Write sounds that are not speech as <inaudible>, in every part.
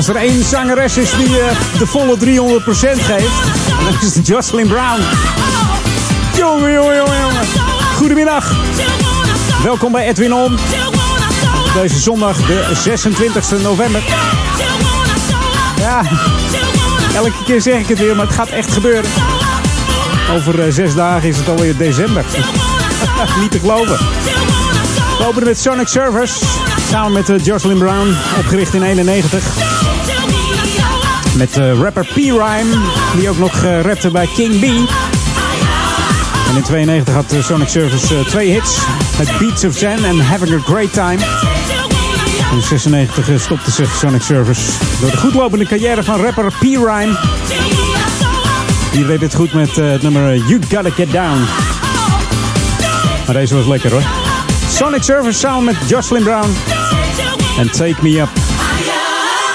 Als er één zangeres is die eh, de volle 300% geeft, dan is het Jocelyn Brown. Jongen, jongen, jongen. Goedemiddag. Welkom bij Edwin On. Deze zondag, de 26e november. Ja, elke keer zeg ik het weer, maar het gaat echt gebeuren. Over eh, zes dagen is het alweer december. <laughs> Niet te geloven. We openen met Sonic Servers. Samen met eh, Jocelyn Brown, opgericht in 91. Met eh, rapper P-Rhyme, die ook nog eh, rapte bij King B. En in 92 had eh, Sonic Service twee hits. Met Beats of Zen en Having a Great Time. In 96 eh, stopte zich Sonic Service door de goedlopende carrière van rapper P-Rhyme. Die deed het goed met het nummer You Gotta Get Down. Maar deze was lekker hoor. Sonic Service samen met Jocelyn Brown. En Take Me Up.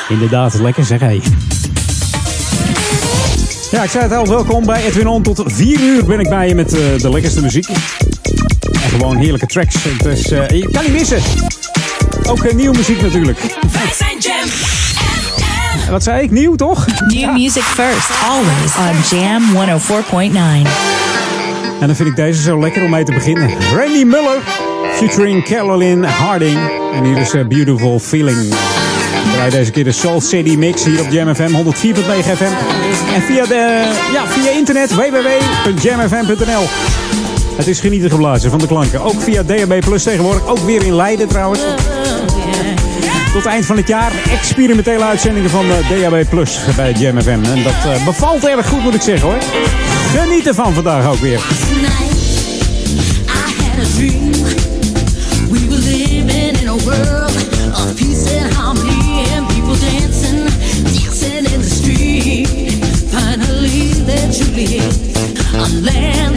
Inderdaad, lekker zeg hé. Ja, ik zei het al. Welkom bij Edwin On. Tot 4 uur ben ik bij je met uh, de lekkerste muziek. En gewoon heerlijke tracks. Dus uh, je kan niet missen. Ook uh, nieuwe muziek natuurlijk. Wij zijn Jam FM. Wat zei ik? Nieuw toch? New music first, always on Jam 104.9. En dan vind ik deze zo lekker om mee te beginnen. Randy Muller, featuring Carolyn Harding. En hier is A Beautiful Feeling. Draai deze keer de Soul City Mix hier op Jam FM 104.9 FM. En via, de, ja, via internet www.jamfm.nl. Het is genieten geblazen van de klanken. Ook via DAB Plus tegenwoordig. Ook weer in Leiden trouwens. Tot eind van het jaar experimentele uitzendingen van DAB Plus bij Jam FM. En dat uh, bevalt erg goed moet ik zeggen hoor. Geniet ervan vandaag ook weer. A land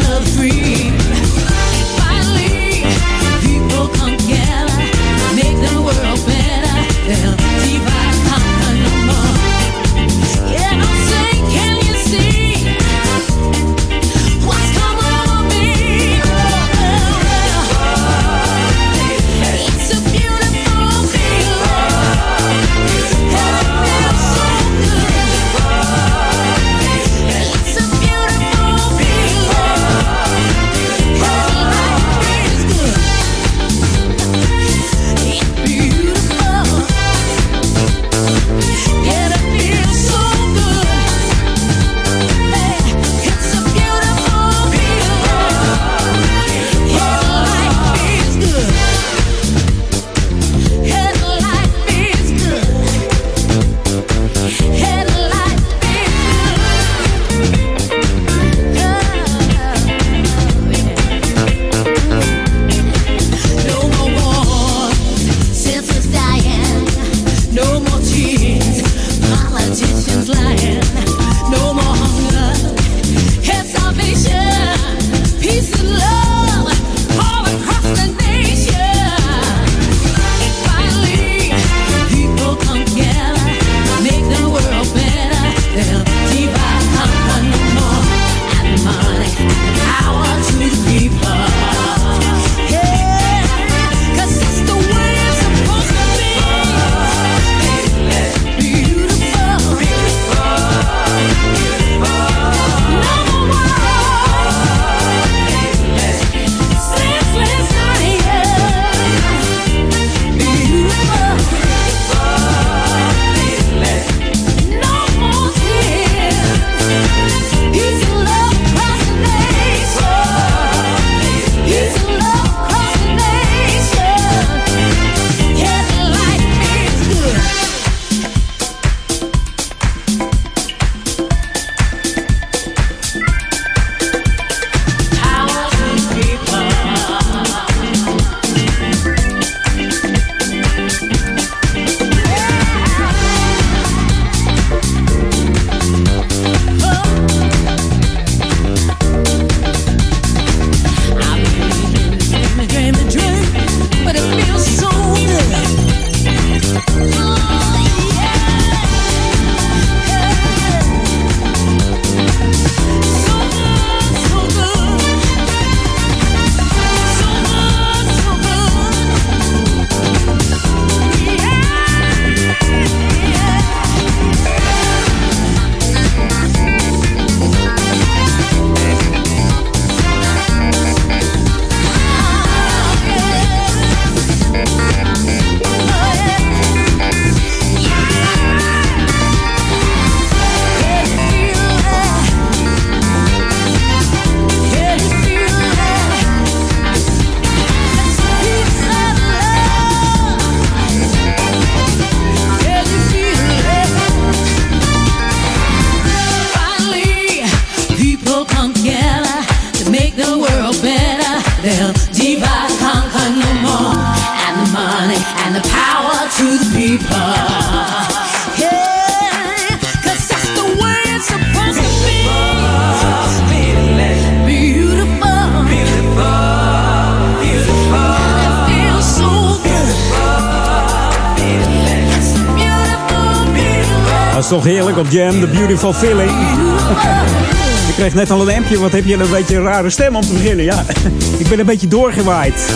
net al een ampje, wat heb je een beetje een rare stem om te beginnen. Ja, <laughs> ik ben een beetje doorgewaaid.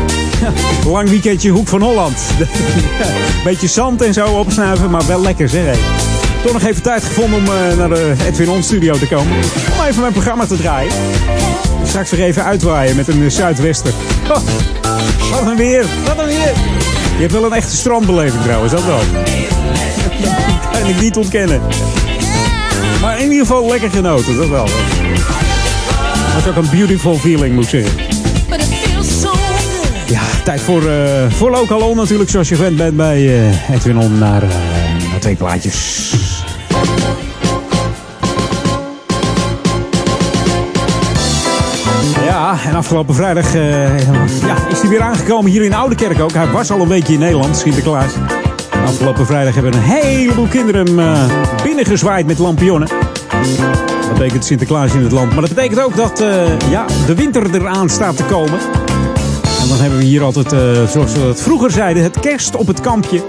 <laughs> Lang weekendje Hoek van Holland. <laughs> Beetje zand en zo opsnuiven, maar wel lekker zeg. Toch nog even tijd gevonden om eh, naar de Edwin On studio te komen. Om even mijn programma te draaien. Straks weer even uitwaaien met een eh, zuidwester. Wat een weer, wat een weer. Je hebt wel een echte strandbeleving trouwens, dat wel. Dat kan ik niet ontkennen. Maar in ieder geval lekker genoten, dat wel. Dat is ook een beautiful feeling, moet ik zeggen. Ja, tijd voor, eh voor Local On natuurlijk, zoals je gewend bent bij eh Edwin On naar, eh, naar twee plaatjes. Ja, en afgelopen vrijdag ja, is hij weer aangekomen hier in Oudekerk ook. Hij was al een weekje in Nederland, Sinterklaas. En afgelopen vrijdag hebben een heleboel kinderen hem eh, binnengezwaaid met lampionnen. Dat betekent Sinterklaas in het land. Maar dat betekent ook dat eh, ja, de winter eraan staat te komen. En dan hebben we hier altijd, eh, zoals we het vroeger zeiden, het kerst op het kampje.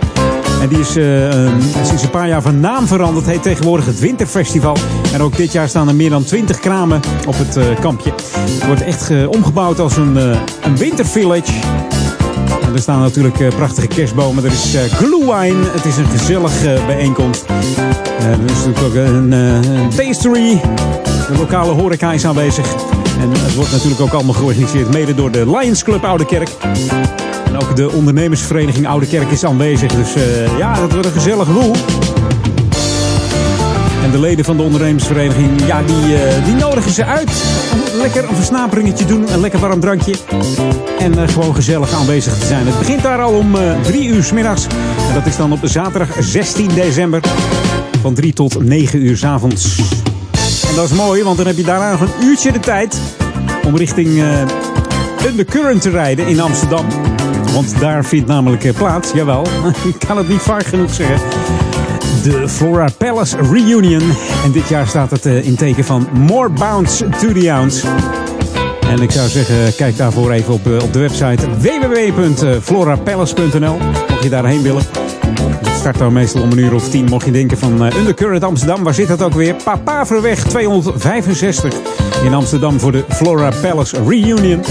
En die is eh, eh, sinds een paar jaar van naam veranderd. Heet tegenwoordig het Winterfestival. En ook dit jaar staan er meer dan 20 kramen op het kampje. Het wordt echt omgebouwd als een, een wintervillage. En er staan natuurlijk eh, prachtige kerstbomen. Er is eh glühwein. Het is een gezellig eh, bijeenkomst. Er is natuurlijk ook een, tastery. De lokale horeca is aanwezig. En het wordt natuurlijk ook allemaal georganiseerd mede door de Lions Club Oude Kerk. En ook de ondernemersvereniging Oude Kerk is aanwezig. Dus ja, dat wordt een gezellig roel. De leden van de ondernemersvereniging, ja, die, eh, die nodigen ze uit. Lekker een versnaperingetje doen, een lekker warm drankje. En eh, gewoon gezellig aanwezig te zijn. Het begint daar al om eh, drie uur 's middags. En dat is dan op zaterdag 16 december. Van 3 tot 9 uur 's avonds. En dat is mooi, want dan heb je daarna nog een uurtje de tijd om richting Undercurrent te rijden in Amsterdam. Want daar vindt namelijk plaats, jawel, <laughs> ik kan het niet vaak genoeg zeggen. De Flora Palace Reunion. En dit jaar staat het eh, in teken van More Bounce to the Ounce. En ik zou zeggen, kijk daarvoor even op, eh, op de website www.florapalace.nl. Mocht je daarheen willen. Het start dan meestal om een uur of tien. Mocht je denken van eh, Undercurrent Amsterdam, waar zit dat ook weer? Papaverweg 265 in Amsterdam voor de Flora Palace Reunion.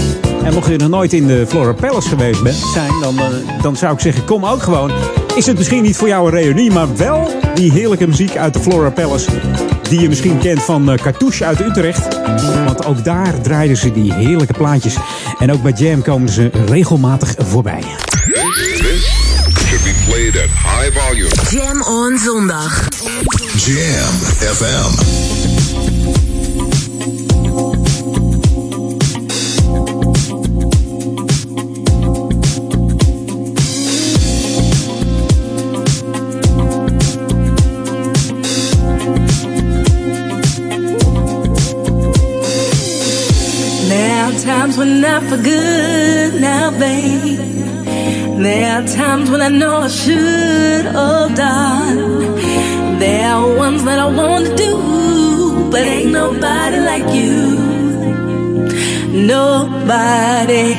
En mocht je nog nooit in de Flora Palace geweest zijn, dan, dan zou ik zeggen, kom ook gewoon. Is het misschien niet voor jou een reunie, maar wel die heerlijke muziek uit de Flora Palace. Die je misschien kent van eh, Cartouche uit Utrecht. Want ook daar draaiden ze die heerlijke plaatjes. En ook bij Jam komen ze regelmatig voorbij. This should be played at high volume. Jam on zondag. Jam FM. Times when I good now, babe. There are times when I know I should have done. There are ones that I want to do, but ain't nobody like you. Nobody.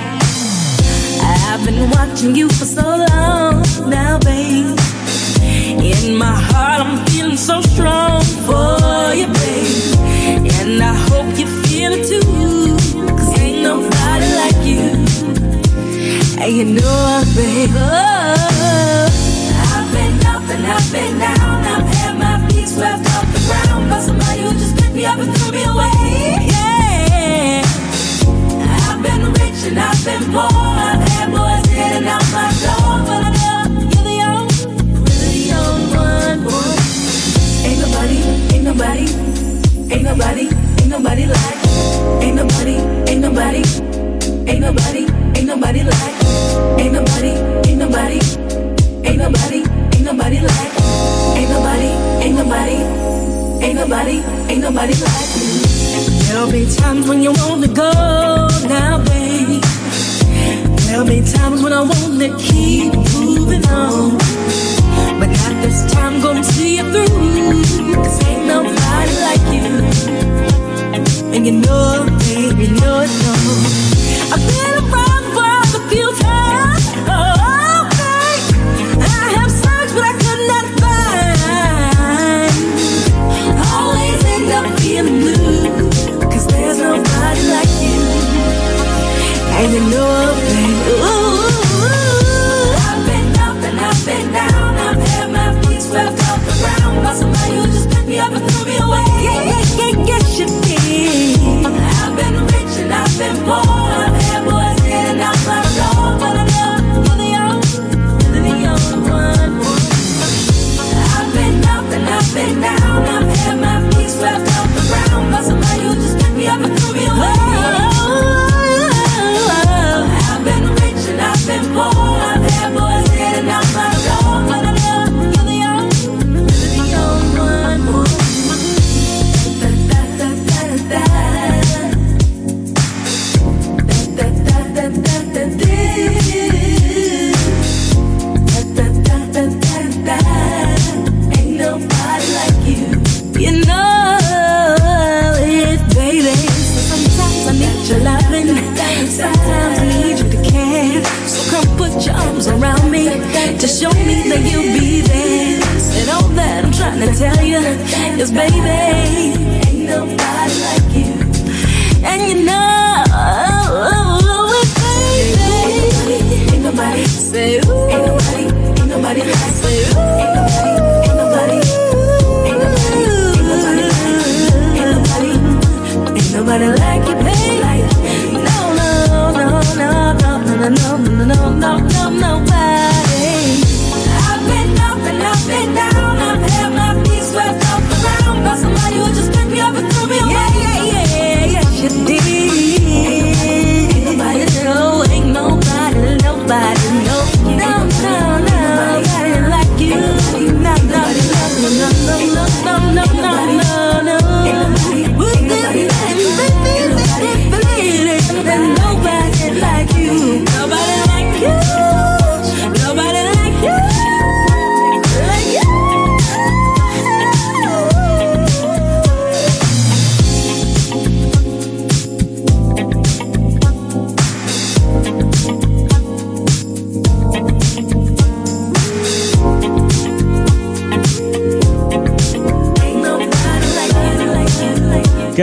I've been watching you for so long now, babe. In my heart, I'm feeling so strong for you, babe. You know it, babe. Oh, I've been up and I've been down. I've had my feet swept off the ground by somebody who just picked me up and threw me away. Yeah. I've been rich and I've been poor. I've had boys in and out my door. But I know you're the only, really only one, boy. Ain't nobody, ain't nobody, ain't nobody, ain't nobody like. Ain't nobody, ain't nobody, ain't nobody, ain't nobody like. Ain't nobody, ain't nobody, ain't nobody, ain't nobody like. Ain't nobody, ain't nobody, ain't nobody, ain't nobody like you. There'll be times when you want to go now, baby. There'll be times when I want to keep moving on. But not this time, gonna see you through. Cause ain't nobody like you. And you know it, baby, you know it, no. You know, that you'll be there. And all that I'm trying to tell you is, baby, ain't nobody like you. And you know baby. Ain't nobody. Say ooh. Ain't nobody. Ain't nobody. Say ooh. Ain't nobody. Nobody like you, baby. No, no, no, no, no, no, no, no, no, no, no,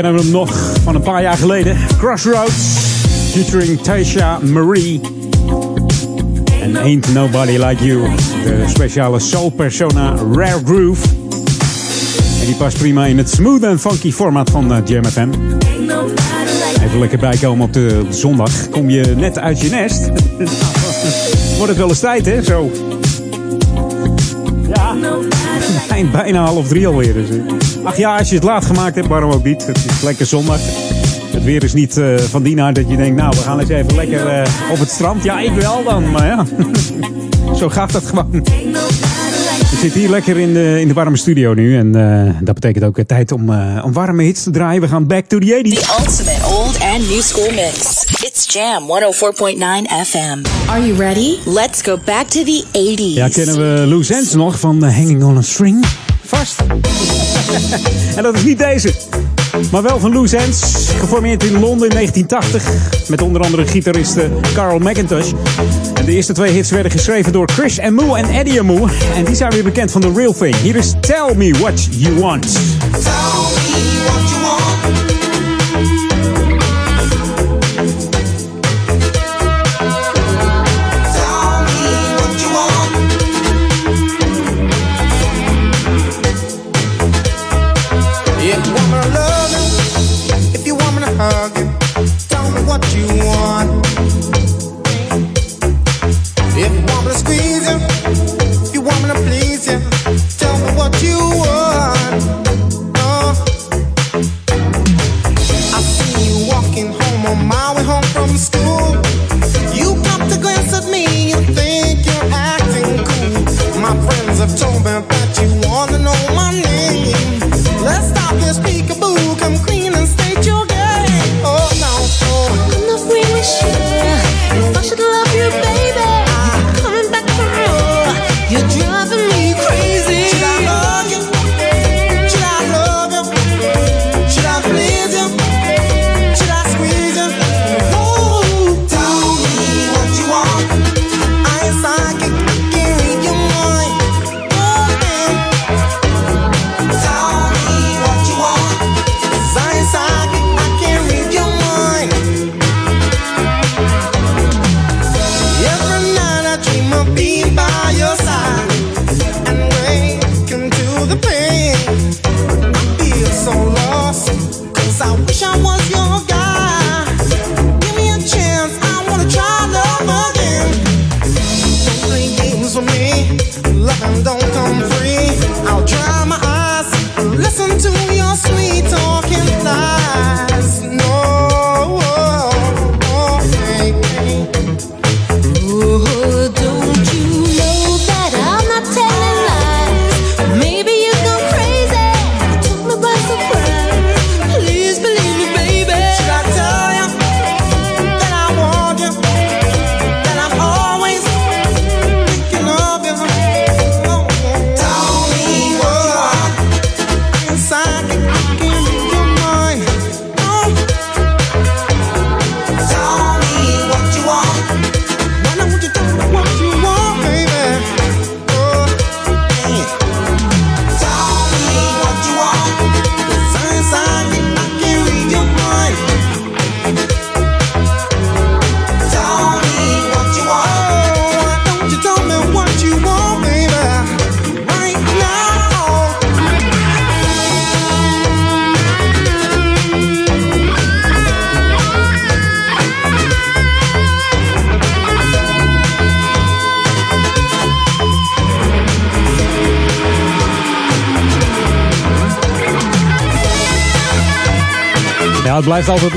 Kennen hem nog van een paar jaar geleden. Crossroads, featuring Tasha Marie. En Ain't Nobody Like You. De speciale soul persona Rare Groove. En die past prima in het smooth en funky format van eh, Jam FM. Even lekker bijkomen op de zondag. Kom je net uit je nest. <laughs> Wordt het wel eens tijd, hè? Zo. Ja. <laughs> Eind bijna half drie alweer. Dus, eh. ach ja, als je het laat gemaakt hebt, waarom ook niet? Het is lekker zondag. Het weer is niet eh, van die aard dat je denkt, nou, we gaan eens even lekker eh, op het strand. Ja, ik wel dan, maar ja. <laughs> Zo gaat dat gewoon. We zitten hier lekker in de, in de warme studio nu. En eh, dat betekent ook eh, tijd om, eh, om warme hits te draaien. We gaan back to the 80s. The ultimate old and new school mix. It's Jam 104.9 FM. Are you ready? Let's go back to the 80s. Ja, kennen we Loose Ends nog van Hanging on a String? Vast. <laughs> en dat is niet deze. Maar wel van Loose Ends. Geformeerd in Londen in 1980. Met onder andere gitarist eh, Carl McIntosh. En de eerste twee hits werden geschreven door Chris Amu en Eddie Amu. En die zijn weer bekend van The Real Thing. Hier is Tell Me What You Want. If you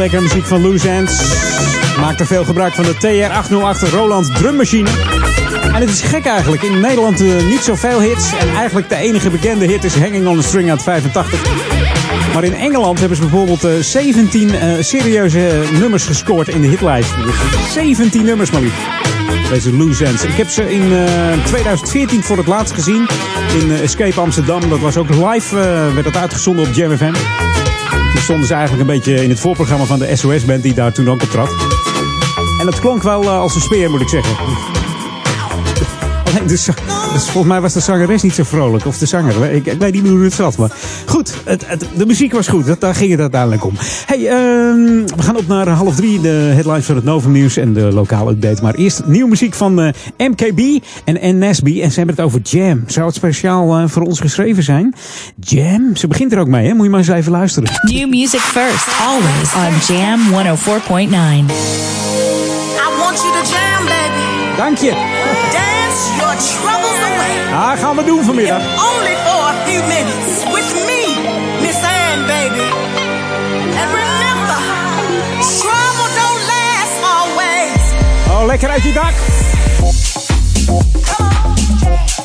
blijft altijd lekker muziek van Loose Ends. Maakt er veel gebruik van de TR-808 Roland drummachine. En het is gek eigenlijk. In Nederland eh, niet zoveel hits. En eigenlijk de enige bekende hit is Hanging on the String uit 85. Maar in Engeland hebben ze bijvoorbeeld eh, 17 eh, serieuze eh, nummers gescoord in de hitlijst. Dus 17 nummers maar liefst. Deze Loose Ends. Ik heb ze in eh, 2014 voor het laatst gezien. In Escape Amsterdam. Dat was ook live. werd dat uitgezonden op Jam FM. Toen stonden ze eigenlijk een beetje in het voorprogramma van de SOS-band die daar toen ook op trad. En dat klonk wel eh, als een speer, moet ik zeggen. <laughs> Alleen za- dus volgens mij was de zangeres niet zo vrolijk. Of de zanger. Ik, ik weet niet meer hoe het zat. Maar goed, het, het- de muziek was goed. Dat, daar ging het uiteindelijk om. Hey, ehm, we gaan op naar half drie. De headlines van het Novum Nieuws en de lokale update. Maar eerst nieuwe muziek van eh, MKB en N. Nesby. En ze hebben het over Jam. Zou het speciaal eh, voor ons geschreven zijn? Jam? Ze begint er ook mee, hè? Moet je maar eens even luisteren. New music first, always on Jam 104.9. I want you to jam, baby. Dank je. Dance your troubles away. Ah, gaan we doen vanmiddag. Only for a few minutes with me, Miss Ann, baby. And remember, trouble don't last always. Oh, lekker uit je dak. I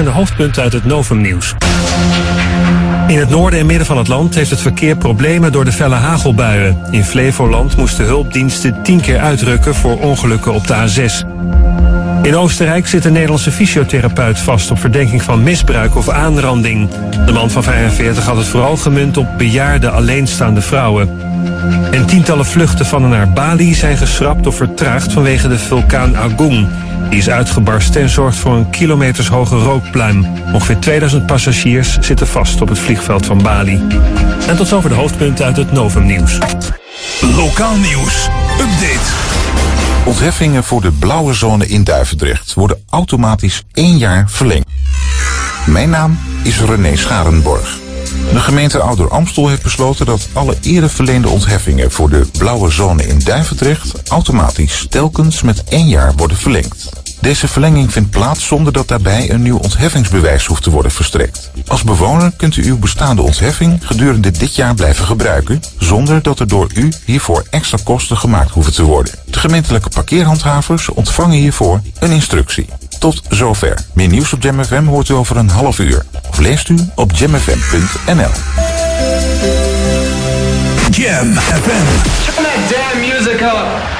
zijn de hoofdpunten uit het Novum-nieuws. In het noorden en midden van het land heeft het verkeer problemen door de felle hagelbuien. In Flevoland moesten hulpdiensten tien keer uitrukken voor ongelukken op de A6. In Oostenrijk zit een Nederlandse fysiotherapeut vast op verdenking van misbruik of aanranding. De man van 45 had het vooral gemunt op bejaarde alleenstaande vrouwen. En tientallen vluchten van en naar Bali zijn geschrapt of vertraagd vanwege de vulkaan Agung. Die is uitgebarsten en zorgt voor een kilometershoge rookpluim. Ongeveer 2000 passagiers zitten vast op het vliegveld van Bali. En tot zover de hoofdpunten uit het Novum-nieuws. Lokaal nieuws. Update. Ontheffingen voor de blauwe zone in Duivendrecht worden automatisch één jaar verlengd. Mijn naam is René Scharenborg. De gemeente Ouder Amstel heeft besloten dat alle eerder verleende ontheffingen voor de blauwe zone in Duivendrecht automatisch telkens met één jaar worden verlengd. Deze verlenging vindt plaats zonder dat daarbij een nieuw ontheffingsbewijs hoeft te worden verstrekt. Als bewoner kunt u uw bestaande ontheffing gedurende dit jaar blijven gebruiken, zonder dat er door u hiervoor extra kosten gemaakt hoeven te worden. De gemeentelijke parkeerhandhavers ontvangen hiervoor een instructie. Tot zover. Meer nieuws op Jam FM hoort u over een half uur. Of leest u op jamfm.nl. Jam FM. Turn that damn music up.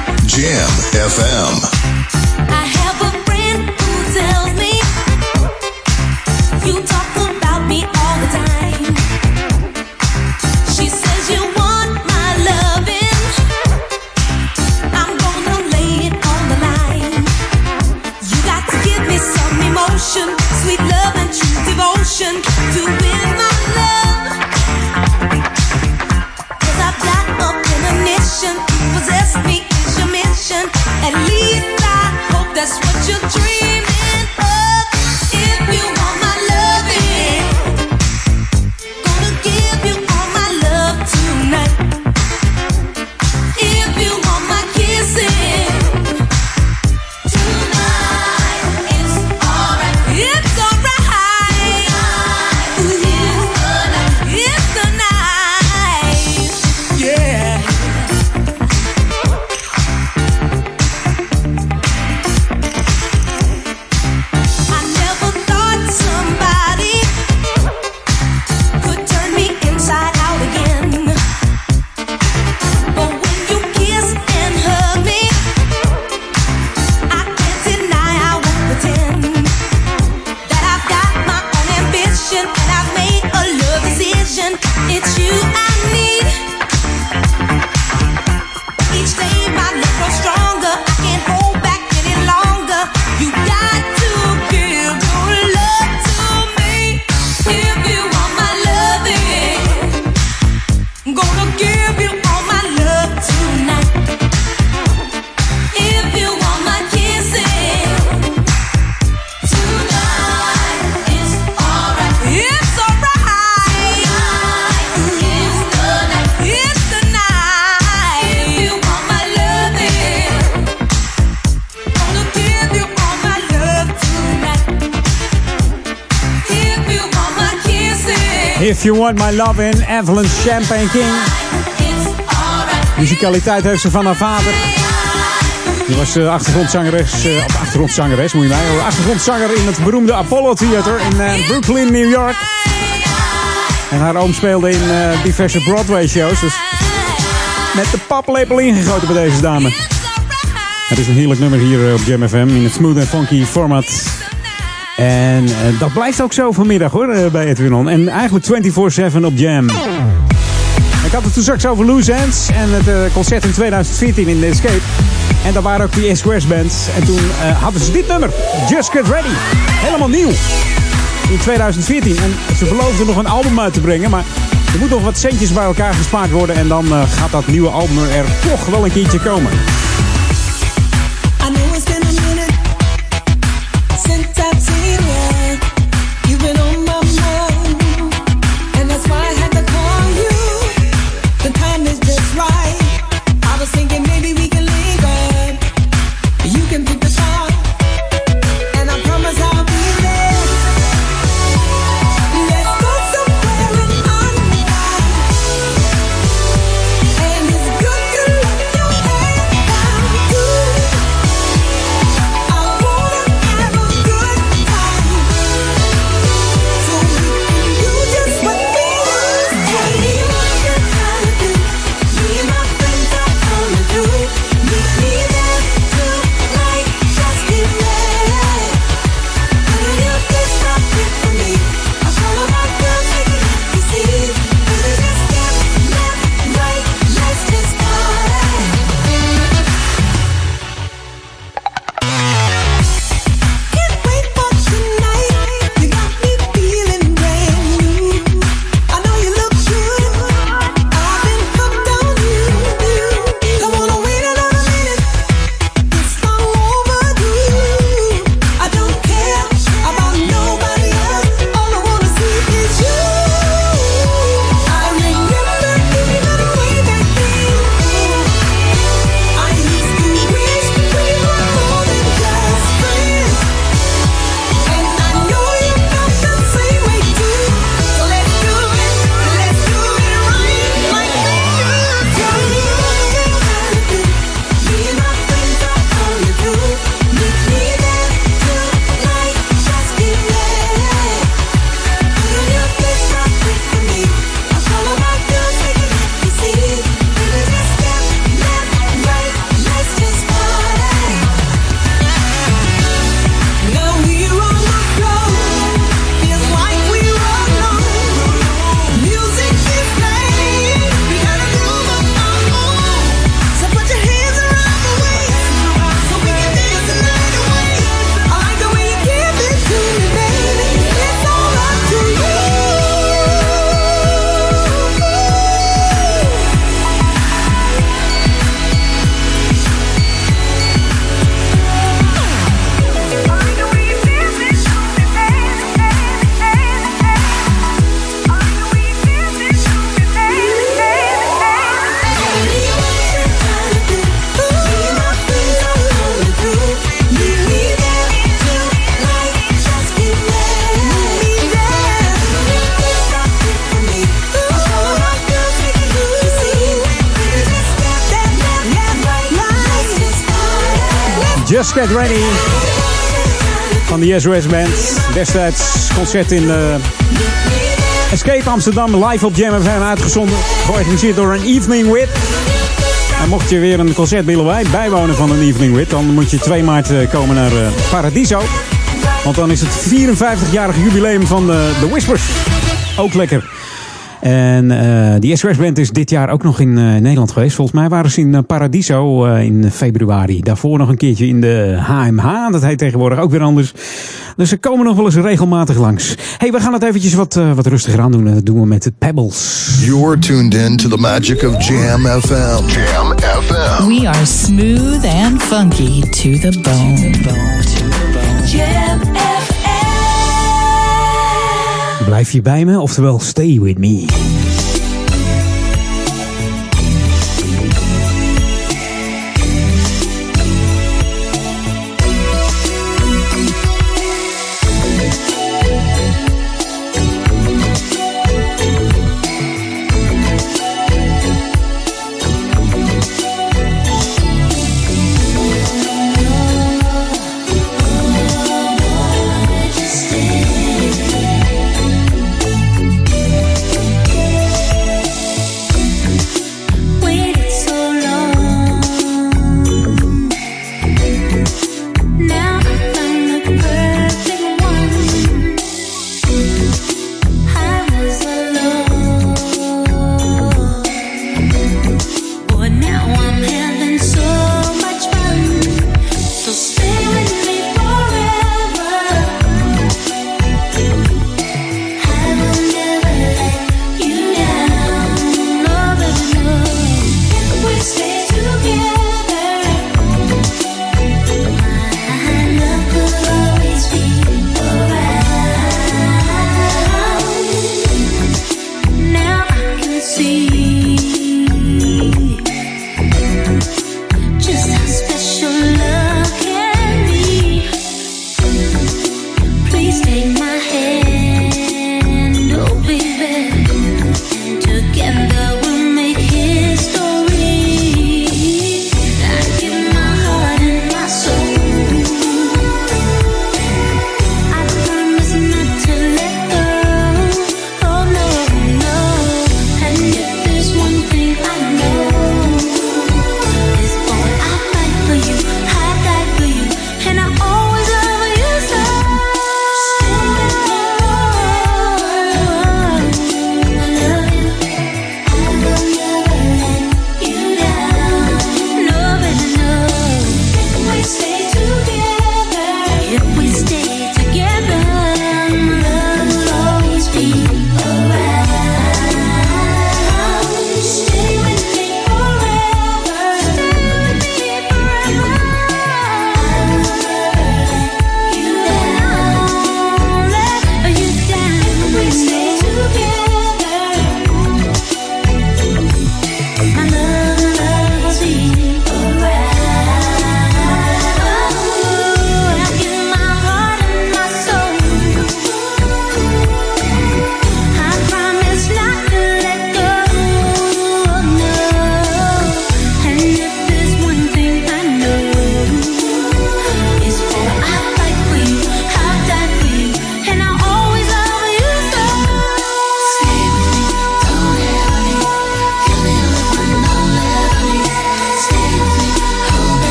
Jam FM. If You Want My Love in Evelyn Champagne King. Muzikaliteit heeft ze van haar vader. Die was eh, achtergrondzangeres, eh, achtergrondzangeres moet je mij. Achtergrondzanger in het beroemde Apollo Theater in eh, Brooklyn, New York. En haar oom speelde in diverse Broadway shows. Dus met de paplepel ingegoten bij deze dame. Het is een heerlijk nummer hier op Jam FM in het smooth en funky format. En eh, dat blijft ook zo vanmiddag hoor, eh, bij Edwin On. En eigenlijk 24-7 op Jam. Ik had het toen straks over Loose Ends en het eh, concert in 2014 in The Escape. En daar waren ook die S-Squares bands. En toen hadden ze dit nummer, Just Get Ready. Helemaal nieuw. In 2014. En ze beloofden nog een album uit te brengen. Maar er moet nog wat centjes bij elkaar gespaard worden. En dan gaat dat nieuwe album er toch wel een keertje komen. I know it's been a Band. Destijds concert in uh, Escape Amsterdam, live op Jam FM uitgezonden. Georganiseerd door een Evening Whip. En mocht je weer een concert willen bijwonen van een Evening Whip... dan moet je 2 maart eh, komen naar eh, Paradiso. Want dan is het 54-jarig jubileum van de, de Whispers. Ook lekker. En eh, die SOS Band is dit jaar ook nog eh, in Nederland geweest. Volgens mij waren ze in eh, Paradiso in februari. Daarvoor nog een keertje in de HMH. Dat heet tegenwoordig ook weer anders. Dus ze komen nog wel eens regelmatig langs. hey, we gaan het eventjes wat, wat rustiger aan doen. Dat doen we met de Pebbles. You're tuned in to the magic of Jam FM. Jam FM. We are smooth and funky to the bone. To the bone. Blijf je bij me, oftewel stay with me.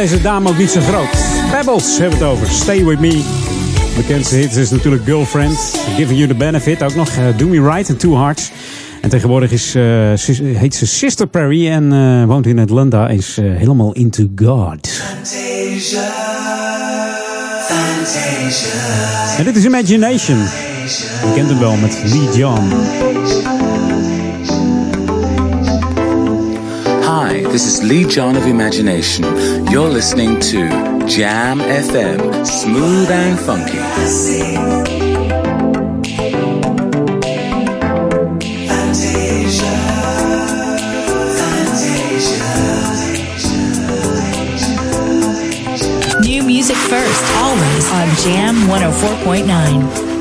Deze dame ook niet zo groot. Pebbles hebben we het over. Stay With Me. Bekendste hit is natuurlijk Girlfriend. Giving You The Benefit. Ook nog eh, Do Me Right en Two Hearts. En tegenwoordig is, eh, heet ze Sister Perry en eh, woont in Atlanta. Is helemaal into God. En dit is Imagination. Je kent hem wel met Lee John. This is Lee John of Imagination. You're listening to Jam FM, smooth and funky. New music first, always on Jam 104.9.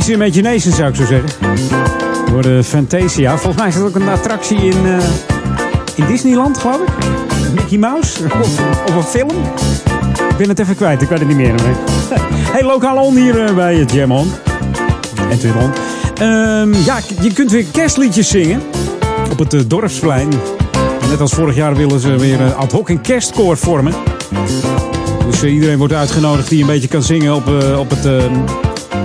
typische Imagination zou ik zo zeggen. Door de Fantasia. Volgens mij is dat ook een attractie in, eh, in Disneyland, geloof ik. Mickey Mouse. <laughs> Of, een film. Ik ben het even kwijt, ik weet het niet meer. <laughs> Hey, lokaal on hier eh, bij Jam On. En Twin On. Ehm, ja, je kunt weer kerstliedjes zingen op het eh, dorpsplein. Net als vorig jaar willen ze weer ad hoc een kerstkoor vormen. Dus iedereen wordt uitgenodigd die een beetje kan zingen op, op het...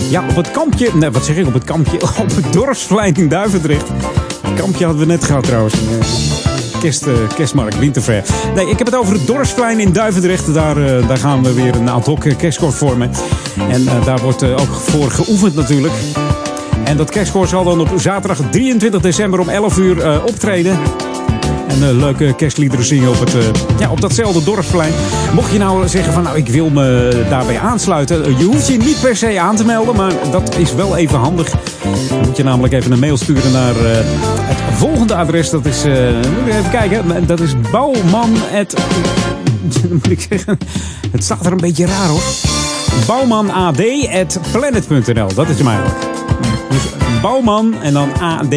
ja, op het kampje. Nee, wat zeg ik op het kampje? <laughs> Op het dorpsplein in Duivendrecht. Het kampje hadden we net gehad trouwens. Eh, Kerst, eh, kerstmarkt, winterfair. Nee, ik heb het over het dorpsplein in Duivendrecht. Daar, eh, daar gaan we weer een ad hoc kerstkoor vormen. En daar wordt ook voor geoefend natuurlijk. En dat kerstkoor zal dan op zaterdag 23 december om 11 uur optreden. Eh, leuke kerstliederen zingen op, het, eh, ja, op datzelfde dorpsplein. Mocht je nou zeggen van nou ik wil me daarbij aansluiten. eh, Je hoeft je niet per se aan te melden, maar dat is wel even handig. Dan moet je namelijk even een mail sturen naar het volgende adres. Dat is, ik even kijken, dat is bouwman. <laughs> moet ik zeggen, het staat er een beetje raar hoor. Bouwmanad.planet.nl, dat is hem eigenlijk. Dus bouwman en dan ad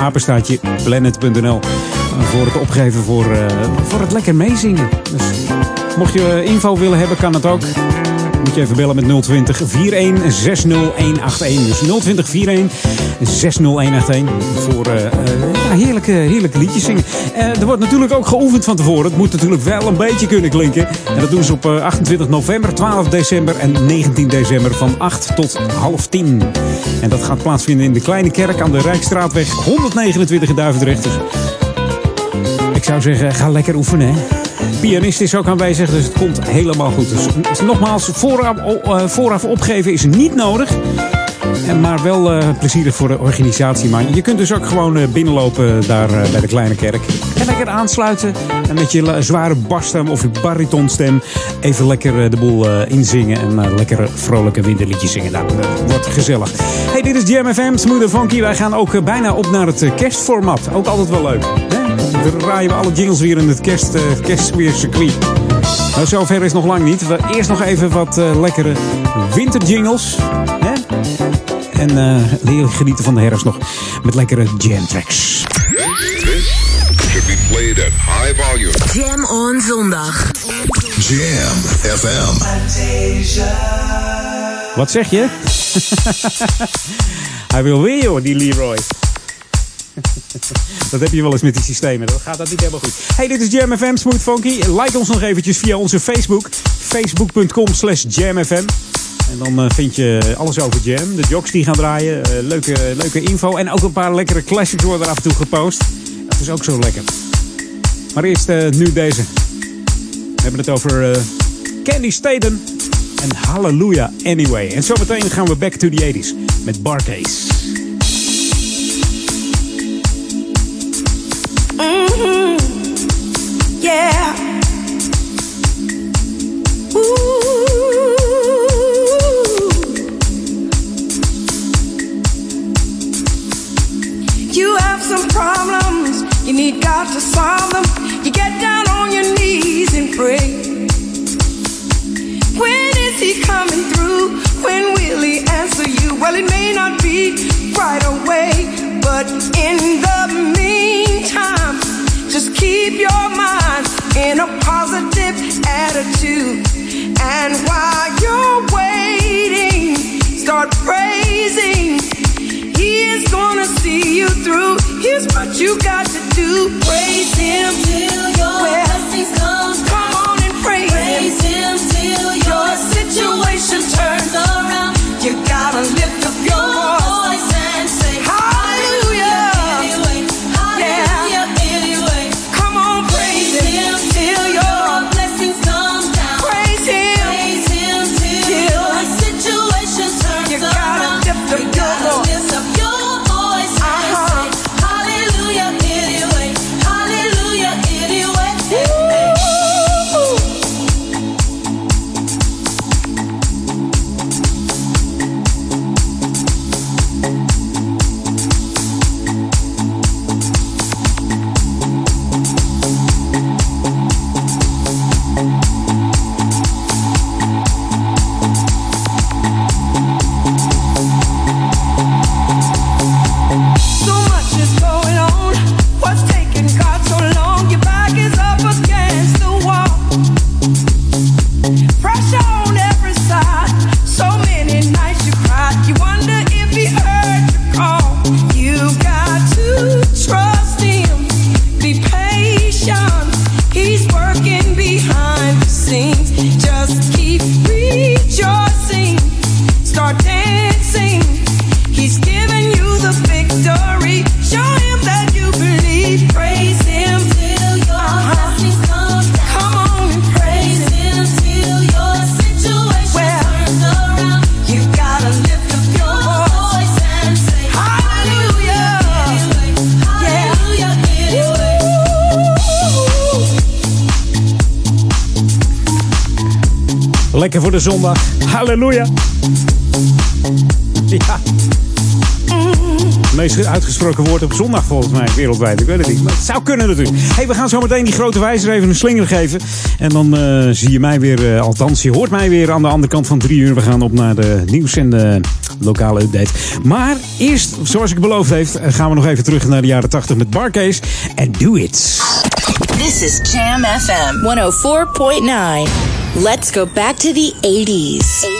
apenstaatje planet.nl voor het opgeven voor, eh, voor het lekker meezingen. Dus mocht je eh, info willen hebben, kan het ook. Moet je even bellen met 020 41 60181. Dus 020 41 60181 voor eh, eh, ja, heerlijke, heerlijke liedjes zingen. Eh, er wordt natuurlijk ook geoefend van tevoren. Het moet natuurlijk wel een beetje kunnen klinken. En dat doen ze op eh, 28 november, 12 december en 19 december van 8 tot half 10. En dat gaat plaatsvinden in de Kleine Kerk aan de Rijksstraatweg 129 in Duivendrecht. Dus ik zou zeggen, ga lekker oefenen. Pianist is ook aanwezig, dus het komt helemaal goed. Dus, dus nogmaals, vooraf, eh, vooraf opgeven is niet nodig. Maar wel eh, plezierig voor de organisatie. Maar je kunt dus ook gewoon eh, binnenlopen daar eh, bij de kleine kerk. En lekker aansluiten. En met je zware basstem of je baritonstem even lekker eh, de boel eh, inzingen. En eh, lekker vrolijke winterliedjes zingen. Nou, dat wordt gezellig. Hey, dit is Jam FM, Smooth and Funky. Wij gaan ook eh, bijna op naar het eh, kerstformat. Ook altijd wel leuk. Draaien we alle jingles weer in het kerst, eh kerstweercircuit. Nou, zover is nog lang niet. We eerst nog even wat eh, lekkere winterjingles. Hè? En eh leer genieten van de herfst nog met lekkere jam tracks. This should be played at high volume. Jam on zondag. Jam FM. Wat zeg je? <laughs> Hij wil weer, hoor, die Leroy. <laughs> Dat heb je wel eens met die systemen. Dat gaat dat niet helemaal goed. Hey, dit is Jam FM Smooth Funky. Like ons nog eventjes via onze Facebook. Facebook.com slash jamfm. En dan eh, vind je alles over Jam. De jocks die gaan draaien. eh, leuke, leuke info. En ook een paar lekkere classics worden er af en toe gepost. Dat is ook zo lekker. Maar eerst eh, nu deze. We hebben het over Candy Staten en Hallelujah Anyway. En zometeen gaan we back to the 80s met Barcase. Well, it may not be right away, but in the meantime, just keep your mind in a positive attitude. And while you're waiting, start praising. He is gonna see you through. Here's what you got to do: praise Him till your blessings come. Come on and praise, praise Him till your situation turns around. You gotta lift up your voice de zondag. Halleluja. Ja. Het meest uitgesproken woord op zondag volgens mij wereldwijd. Ik weet het niet. Maar het zou kunnen natuurlijk. hey, we gaan zo meteen die grote wijzer even een slinger geven. En dan eh, zie je mij weer, eh, althans je hoort mij weer aan de andere kant van drie uur. We gaan op naar de nieuws en de lokale update. Maar eerst, zoals ik beloofd heeft, eh, gaan we nog even terug naar de jaren 80 met Barcase. En do it. This is Jam FM 104.9. Let's go back to the 80s.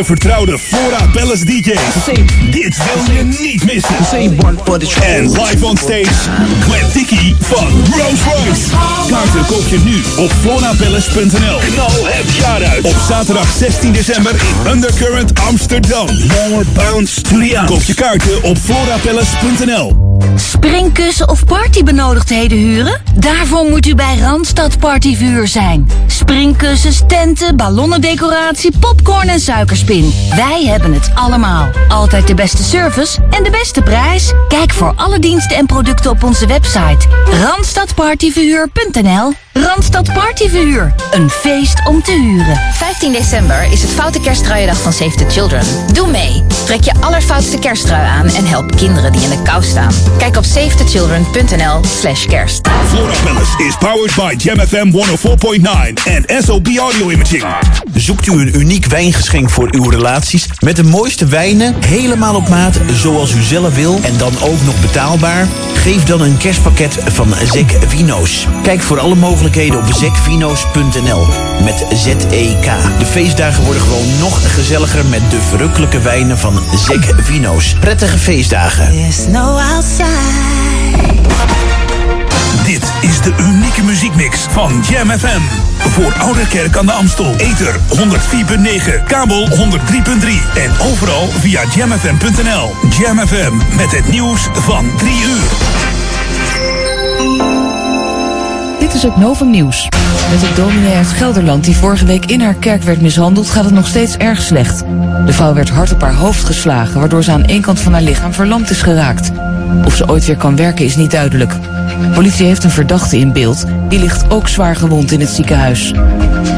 De vertrouwde Flora Palace DJ's. Dit wil je niet missen. En live on stage, Gwen Dicky van Rose Royce. Kaarten koop je nu op florapalace.nl. Knal het jaar uit. Op zaterdag 16 december in Undercurrent Amsterdam. More bounce to the ounce. Koop je kaarten op florapalace.nl. Springkussen of partybenodigdheden huren? Daarvoor moet u bij Randstad Partyvuur zijn. Springkussens, tenten, ballonnendecoratie, popcorn en suikerspin. Wij hebben het allemaal. Altijd de beste service en de beste prijs. Kijk voor alle diensten en producten op onze website. Randstadpartyverhuur.nl Randstad Partyverhuur. Een feest om te huren. 15 december is het Foute Kersttrui-dag van Save the Children. Doe mee. Trek je allerfoutste kersttrui aan en help kinderen die in de kou staan. Kijk op savethechildren.nl slash kerst. Flora Palace is powered by Jam FM 104.9 en SOB Audio Imaging. Zoekt u een uniek wijngeschenk voor uw relaties met de mooiste wijnen, helemaal op maat zoals u zelf wil en dan ook nog betaalbaar? Geef dan een kerstpakket van Zek Vino's. Kijk voor alle mogelijkheden op zekvino's.nl met Z-E-K. De feestdagen worden gewoon nog gezelliger met de verrukkelijke wijnen van Zek Vino's. Prettige feestdagen. There's no outside. Dit is de unieke muziekmix van Jam FM. Voor Ouderkerk aan de Amstel. Ether 104.9, kabel 103.3 en overal via jamfm.nl. Jam FM met het nieuws van 3 uur. Dit is het Novum Nieuws. Met de dominee uit Gelderland die vorige week in haar kerk werd mishandeld, gaat het nog steeds erg slecht. De vrouw werd hard op haar hoofd geslagen, waardoor ze aan één kant van haar lichaam verlamd is geraakt. Of ze ooit weer kan werken is niet duidelijk. Politie heeft een verdachte in beeld. Die ligt ook zwaar gewond in het ziekenhuis.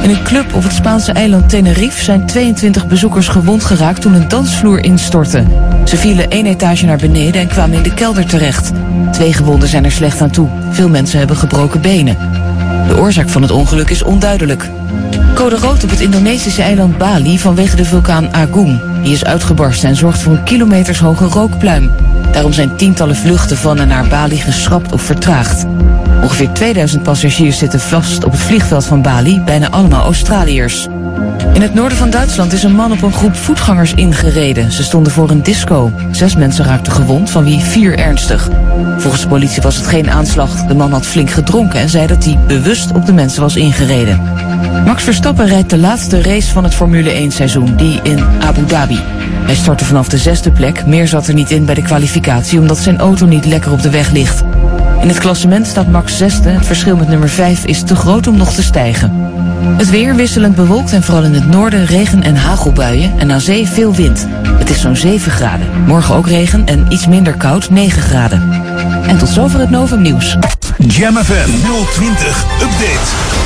In een club op het Spaanse eiland Tenerife zijn 22 bezoekers gewond geraakt toen een dansvloer instortte. Ze vielen één etage naar beneden en kwamen in de kelder terecht. Twee gewonden zijn er slecht aan toe. Veel mensen hebben gebroken benen. De oorzaak van het ongeluk is onduidelijk. Code rood op het Indonesische eiland Bali vanwege de vulkaan Agung. Die is uitgebarsten en zorgt voor een kilometershoge rookpluim. Daarom zijn tientallen vluchten van en naar Bali geschrapt of vertraagd. Ongeveer 2000 passagiers zitten vast op het vliegveld van Bali, bijna allemaal Australiërs. In het noorden van Duitsland is een man op een groep voetgangers ingereden. Ze stonden voor een disco. Zes mensen raakten gewond, van wie vier ernstig. Volgens de politie was het geen aanslag. De man had flink gedronken en zei dat hij bewust op de mensen was ingereden. Max Verstappen rijdt de laatste race van het Formule 1 seizoen, die in Abu Dhabi. Hij startte vanaf de zesde plek, meer zat er niet in bij de kwalificatie omdat zijn auto niet lekker op de weg ligt. In het klassement staat Max zesde, het verschil met nummer 5 is te groot om nog te stijgen. Het weer wisselend bewolkt en vooral in het noorden regen- en hagelbuien en aan zee veel wind. Het is zo'n 7 graden. Morgen ook regen en iets minder koud, 9 graden. En tot zover het Novum Nieuws. Jam FM 020 Update.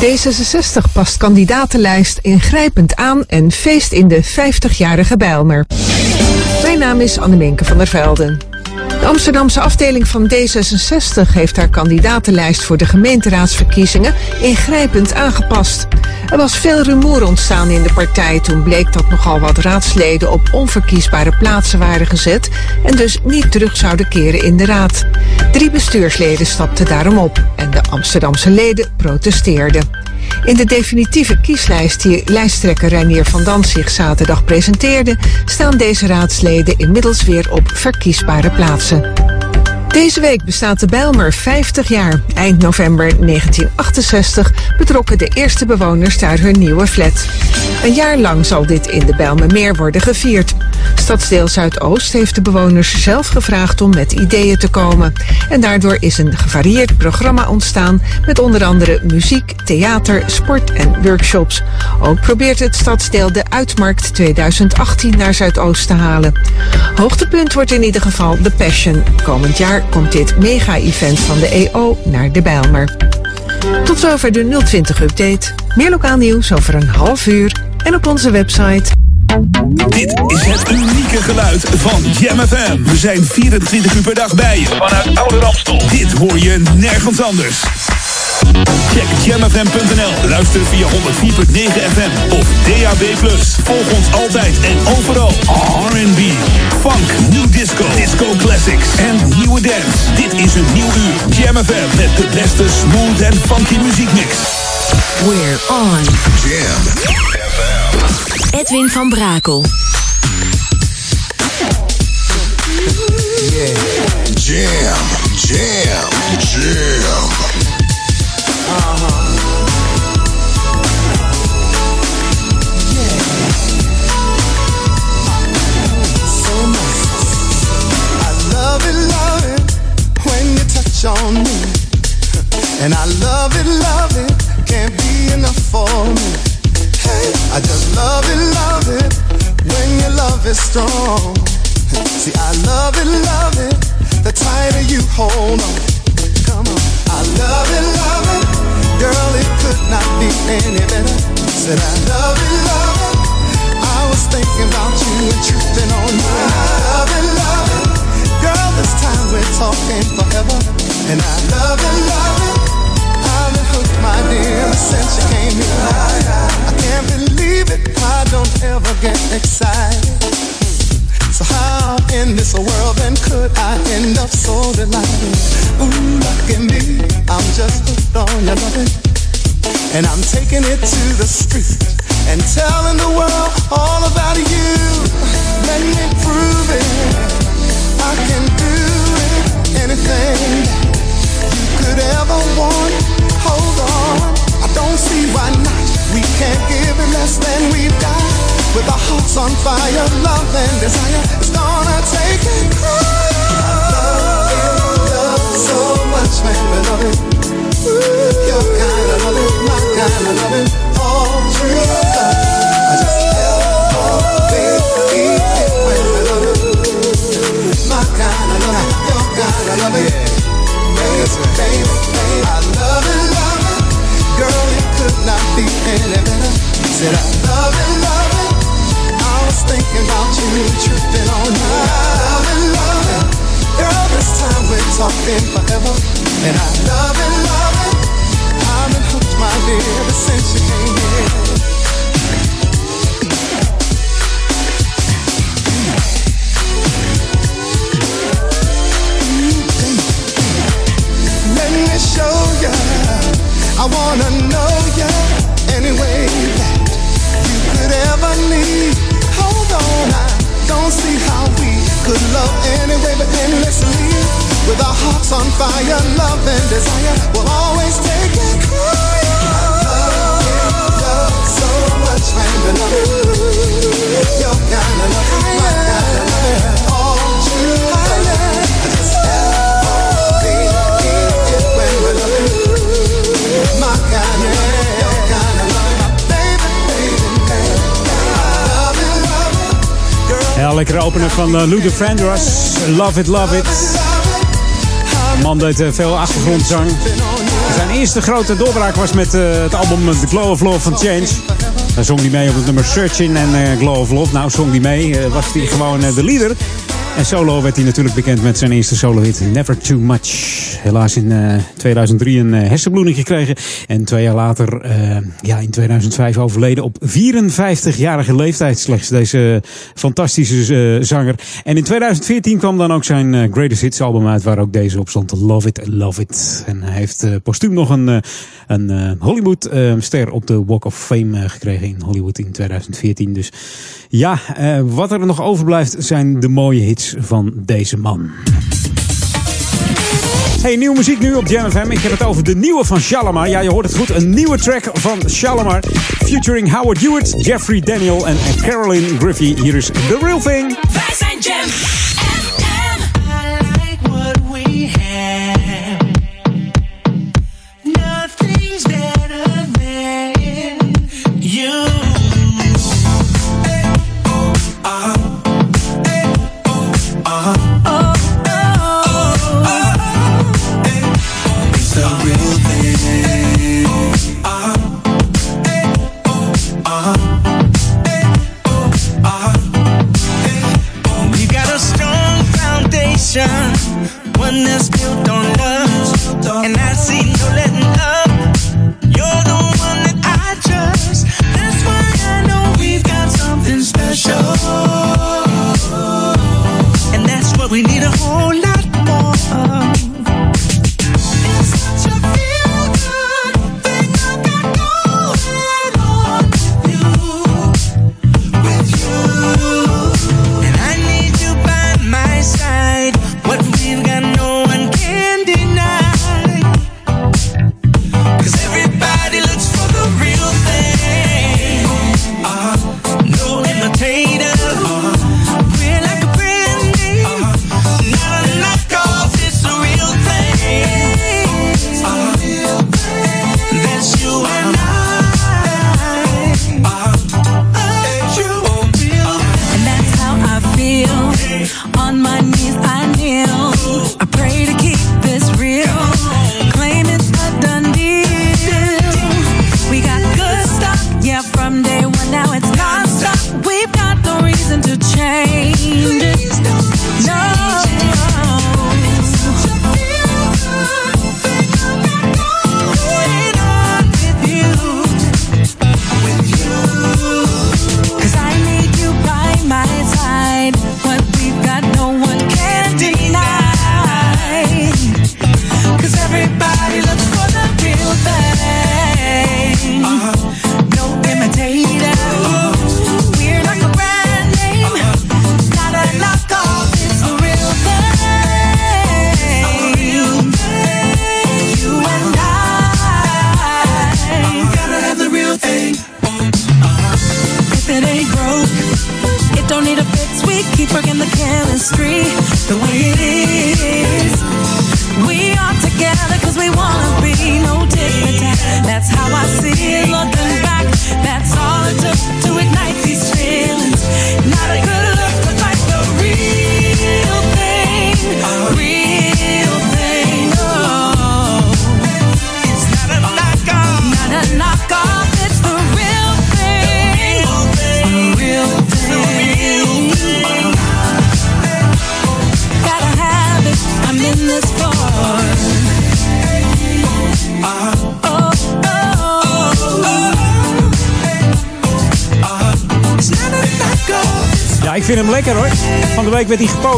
D66 past kandidatenlijst ingrijpend aan en feest in de 50-jarige Bijlmer. Mijn naam is Anneminke van der Velden. Amsterdamse afdeling van D66 heeft haar kandidatenlijst voor de gemeenteraadsverkiezingen ingrijpend aangepast. Er was veel rumoer ontstaan in de partij toen bleek dat nogal wat raadsleden op onverkiesbare plaatsen waren gezet en dus niet terug zouden keren in de raad. Drie bestuursleden stapten daarom op en de Amsterdamse leden protesteerden. In de definitieve kieslijst die lijsttrekker Reinier van Danzig zaterdag presenteerde, staan deze raadsleden inmiddels weer op verkiesbare plaatsen. Deze week bestaat de Bijlmer 50 jaar. Eind november 1968 betrokken de eerste bewoners daar hun nieuwe flat. Een jaar lang zal dit in de Bijlmermeer worden gevierd. Stadsdeel Zuidoost heeft de bewoners zelf gevraagd om met ideeën te komen. En daardoor is een gevarieerd programma ontstaan met onder andere muziek, theater, sport en workshops. Ook probeert het stadsdeel de Uitmarkt 2018 naar Zuidoost te halen. Hoogtepunt wordt in ieder geval The Passion. Komend jaar komt dit mega-event van de EO naar de Bijlmer. Tot zover de 020-update. Meer lokaal nieuws over een half uur en op onze website. Dit is het unieke geluid van Jam FM. We zijn 24 uur per dag bij je vanuit Oude Ramstel. Dit hoor je nergens anders. Check jamfm.nl. Luister via 104.9 FM of DAB+. Volg ons altijd en overal. R&B, Funk, new disco, disco classics en nieuwe dance. Dit is een nieuw uur. Jam FM met de beste smooth en funky muziekmix. We're on. Jam Edwin van Brakel. Yeah. Jam, jam, jam. So love it, love it when you touch on me. And I love it, love it, can't be enough for me. Hey, I just love it, love it when your love is strong. See, I love it, love it, the tighter you hold on. Come on, I love it, love it, girl, it could not be any better. Said I love it, love it. I was thinking about you and tripping on you. I love this time we're talking forever. And I love it, love it. I've been hooked, my dear, since you came here. I can't believe it. I don't ever get excited. So how in this world then could I end up so delighted? Ooh, lucky me, I'm just hooked on your loving. And I'm taking it to the street and telling can't give it less than we've got. With our hearts on fire, love and desire. It's gonna take it love so much, man, we love it. Your kind of love it, my kind of love it. All true love. I just L-O-V-E when we love it. My kind of love it, your kind of love it. Baby, baby, baby, could not be any better. Said I love it, love it. I was thinking about you, tripping on you. Love it, love. Girl, this time we're talking forever. And I love it, love it. I've been hooked, my dear, ever since you came here. Let me show ya. I wanna know ya any way that you could ever need. Hold on, I don't see how we could love anyway but endlessly. With our hearts on fire, love and desire will always take it higher. So much, man, to love. Your kind of love, my kind of love, Ja, lekkere opener van uh, Luther Vandross. Love it, love it. De man deed eh, veel achtergrondzang. Zijn eerste grote doorbraak was met eh, het album The Glow of Love van Change. Daar zong hij mee op het nummer Searching en eh, Glow of Love. Nou, zong hij mee. eh, was hij gewoon eh, de leader. En solo werd hij natuurlijk bekend met zijn eerste solo-hit Never Too Much. Helaas in eh, 2003 een eh, hersenbloeding gekregen. En twee jaar later, eh, ja, in 2005 overleden op 54-jarige leeftijd slechts. Deze fantastische eh, zanger. En in 2014 kwam dan ook zijn eh, Greatest Hits album uit. Waar ook deze op stond. Love It, Love It. En hij heeft eh, postuum nog een, eh, een eh, Hollywood eh, ster op de Walk of Fame eh, gekregen in Hollywood in 2014. Dus ja, eh, wat er nog overblijft zijn de mooie hits van deze man. Hey, nieuwe muziek nu op Jam FM. Ik heb het over de nieuwe van Shalimar. Ja, je hoort het goed. Een nieuwe track van Shalimar. Featuring Howard Hewitt, Jeffrey Daniel en Carolyn Griffey. Hier is The Real Thing. Wij zijn Jam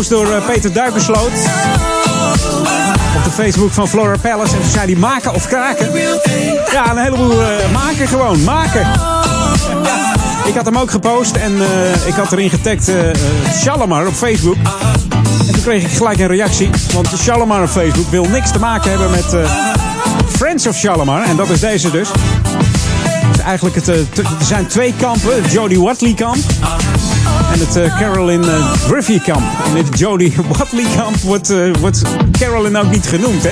door eh, Peter Duikersloot. Op de Facebook van Flora Palace. En toen zei hij maken of kraken. Ja, een heleboel eh, maken gewoon. Maken. Ik had hem ook gepost en eh, ik had erin getagd eh, Shalimar op Facebook. En toen kreeg ik gelijk een reactie. Want Shalimar op Facebook wil niks te maken hebben met Friends of Shalimar. En dat is deze dus. Eigenlijk het, er zijn twee kampen. Jodie Watley kamp. En het eh, Carolyn uh, Griffey kamp. En dit Jodie <laughs> Watley kamp wordt, eh, wordt Carolyn ook niet genoemd. Hè?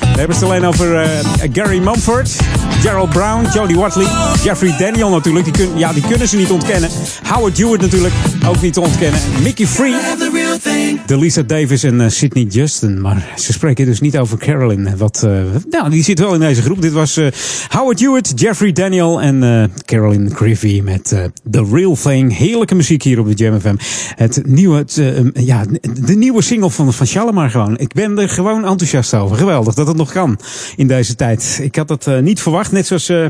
We hebben het alleen over eh, Gary Mumford, Gerald Brown, Jodie Watley, Jeffrey Daniel natuurlijk. Die, kun, ja, die kunnen ze niet ontkennen. Howard Hewitt natuurlijk ook niet te ontkennen. Mickey Free, Delisa Davis en eh, Sydney Justin. Maar ze spreken dus niet over Carolyn. Wat, eh, nou, die zit wel in deze groep. Dit was eh, Howard Hewitt, Jeffrey Daniel en eh, Carolyn Griffey met eh, The Real Thing. Heerlijke muziek hier op de Jam FM. Het nieuwe, het, eh, ja, de nieuwe single van, van Shalimar gewoon. Ik ben er gewoon enthousiast over. Geweldig dat het nog kan in deze tijd. Ik had dat eh, niet verwacht. Net zoals eh,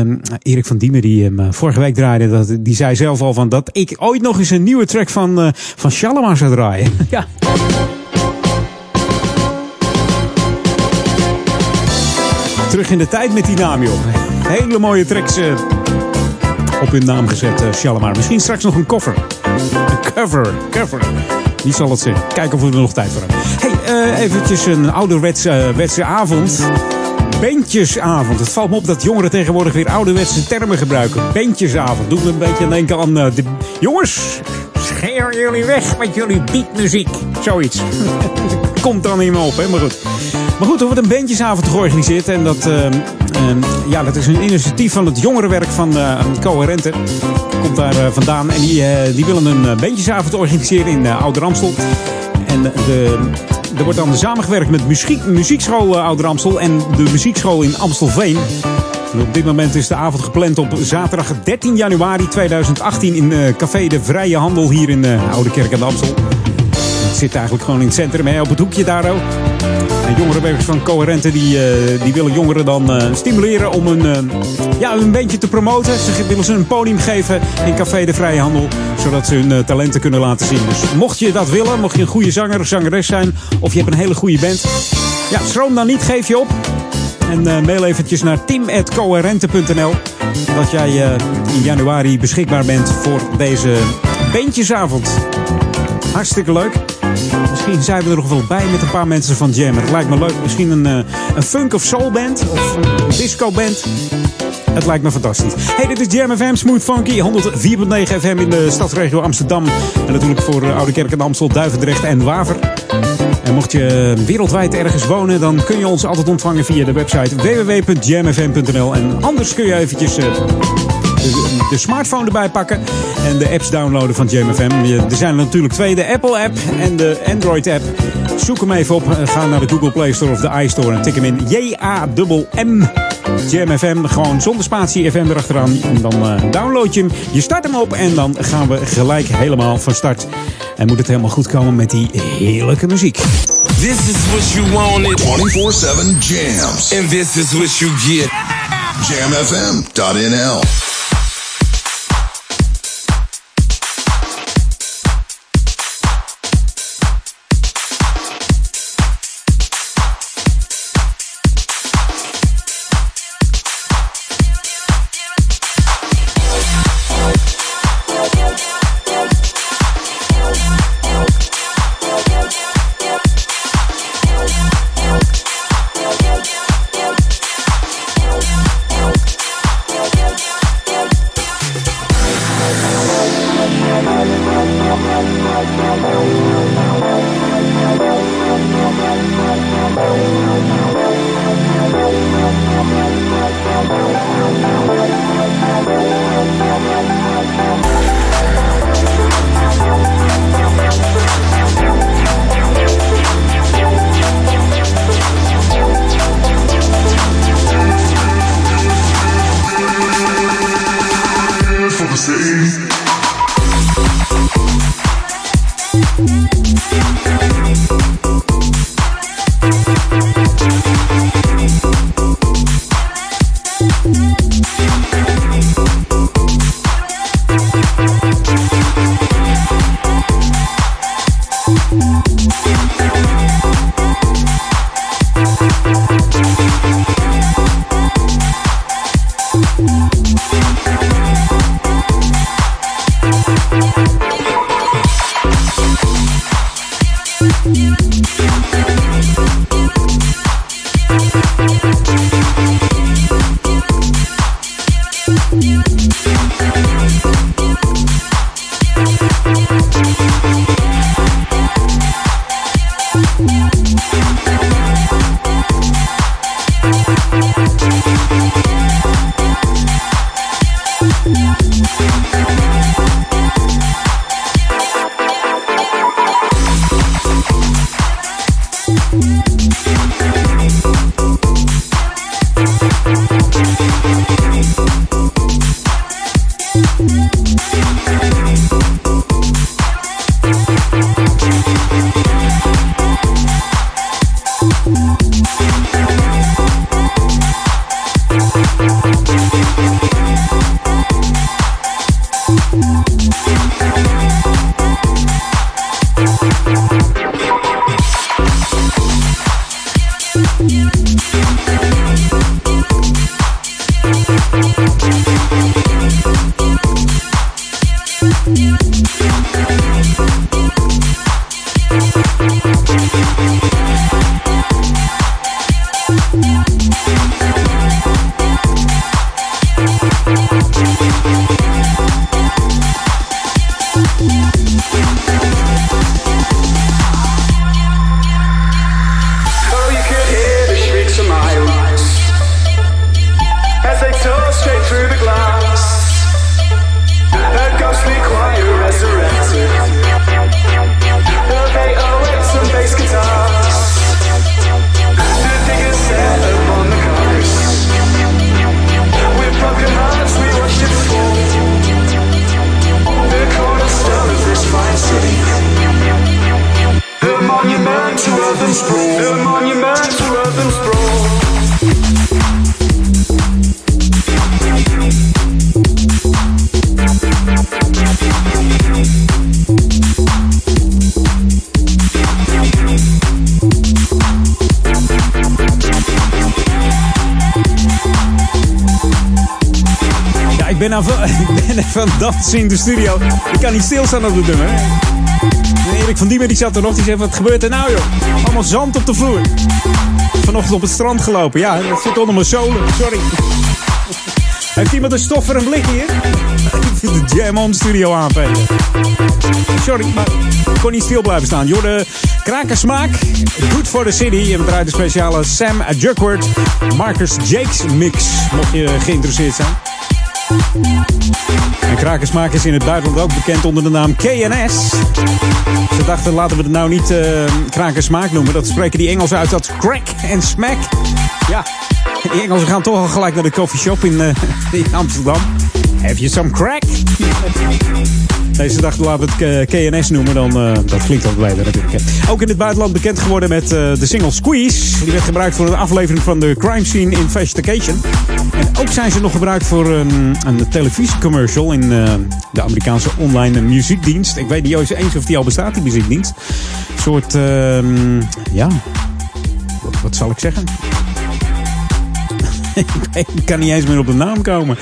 eh, Erik van Diemen die hem vorige week draaide. Dat, die zei zelf al van dat ik ooit nog eens een nieuwe track van, eh van Shalimar zou draaien. <laughs> ja. Terug in de tijd met die naam, joh. Hele mooie tracks op hun naam gezet, eh Shalimar. Misschien straks nog een cover. Een cover, cover. Wie zal het zijn? Kijken of we er nog tijd voor hebben. Hey, eh, eventjes een ouderwetse eh, wetse avond. Bentjesavond. Het valt me op dat jongeren tegenwoordig weer ouderwetse termen gebruiken. Bentjesavond. Doet me een beetje denken aan de... Jongens, scheer jullie weg met jullie beatmuziek. Zoiets. <laughs> Komt dan niet meer op, hè? Maar goed. Maar goed, er wordt een bandjesavond georganiseerd. En dat, ehm, ehm, ja, dat is een initiatief van het jongerenwerk van eh Coherente. Komt daar eh, vandaan. En die, eh, die willen een bandjesavond organiseren in uh, Ouder Amstel. En de, er wordt dan samengewerkt met muziek, muziekschool uh, Ouder Amstel en de muziekschool in Amstelveen. En op dit moment is de avond gepland op zaterdag 13 januari 2018 in Café de Vrije Handel hier in uh, Oude Kerk aan Amstel. Het zit eigenlijk gewoon in het centrum, hè, op het hoekje daar ook. En jongerenwerkers van Coherente die, eh, die willen jongeren dan eh, stimuleren om een, eh, ja, een bandje te promoten. Ze willen ze een podium geven in Café de Vrije Handel. Zodat ze hun talenten kunnen laten zien. Dus mocht je dat willen, mocht je een goede zanger, zangeres zijn. Of je hebt een hele goede band. Ja, schroom dan niet, geef je op. En mail eventjes naar tim.coherente.nl Dat jij in januari beschikbaar bent voor deze bandjesavond. Hartstikke leuk. Misschien zijn we er nog wel bij met een paar mensen van Jam. Het lijkt me leuk. Misschien een, eh, een funk of soul band of een disco band. Het lijkt me fantastisch. Hey, dit is Jam FM, Smooth Funky, 104.9 FM in de stadsregio Amsterdam. En natuurlijk voor eh, Oude Kerk en Amstel, Duivendrecht en Waver. En mocht je wereldwijd ergens wonen, dan kun je ons altijd ontvangen via de website www.jamfm.nl. En anders kun je eventjes eh, de smartphone erbij pakken en de apps downloaden van JamFM. Je- Er zijn er natuurlijk twee, de Apple app en de Android app. Zoek hem even op, eh, ga naar de Google Play Store of de iStore en tik hem in J-A-M-M. JamFM, gewoon zonder spatie FM erachteraan. En dan eh, download je hem, je start hem op en dan gaan we gelijk helemaal van start. En moet het helemaal goed komen met die heerlijke muziek. This is what you wanted. 24-7 jams. And this is what you get. Jamfm.nl dansen in de studio. Ik kan niet stilstaan op de nummer. Erik van Diemen die zat er nog. Die zei, wat gebeurt er nou joh? Allemaal zand op de vloer. Vanochtend op het strand gelopen. Ja, dat zit onder mijn zolen. Sorry. Heeft iemand een stof voor een blik hier? Ik vind de Jam studio aanvegen. Sorry, maar ik kon niet stil blijven staan. Joh, de krakersmaak. Good for the city. En we draaien de speciale Sam Juckworth Marcus Jakes mix. Mocht je geïnteresseerd zijn. Krakersmaak is in het buitenland ook bekend onder de naam KNS. Ze dachten, laten we het nou niet eh krakersmaak noemen. Dat spreken die Engelsen uit als crack en smack. Ja, die Engelsen gaan toch al gelijk naar de coffeeshop in, eh, in Amsterdam. Have you some crack? Nee, ze dachten, laten we het eh, KNS noemen. Dan, eh, dat klinkt wat beter natuurlijk. Ook in het buitenland bekend geworden met de single Squeeze. Die werd gebruikt voor een aflevering van de Crime Scene Investigation. Ook zijn ze nog gebruikt voor een, een televisiecommercial in eh, de Amerikaanse online muziekdienst. Ik weet niet eens of die al bestaat, die muziekdienst. Een soort, ehm, ja, wat, wat zal ik zeggen? <laughs> ik kan niet eens meer op de naam komen.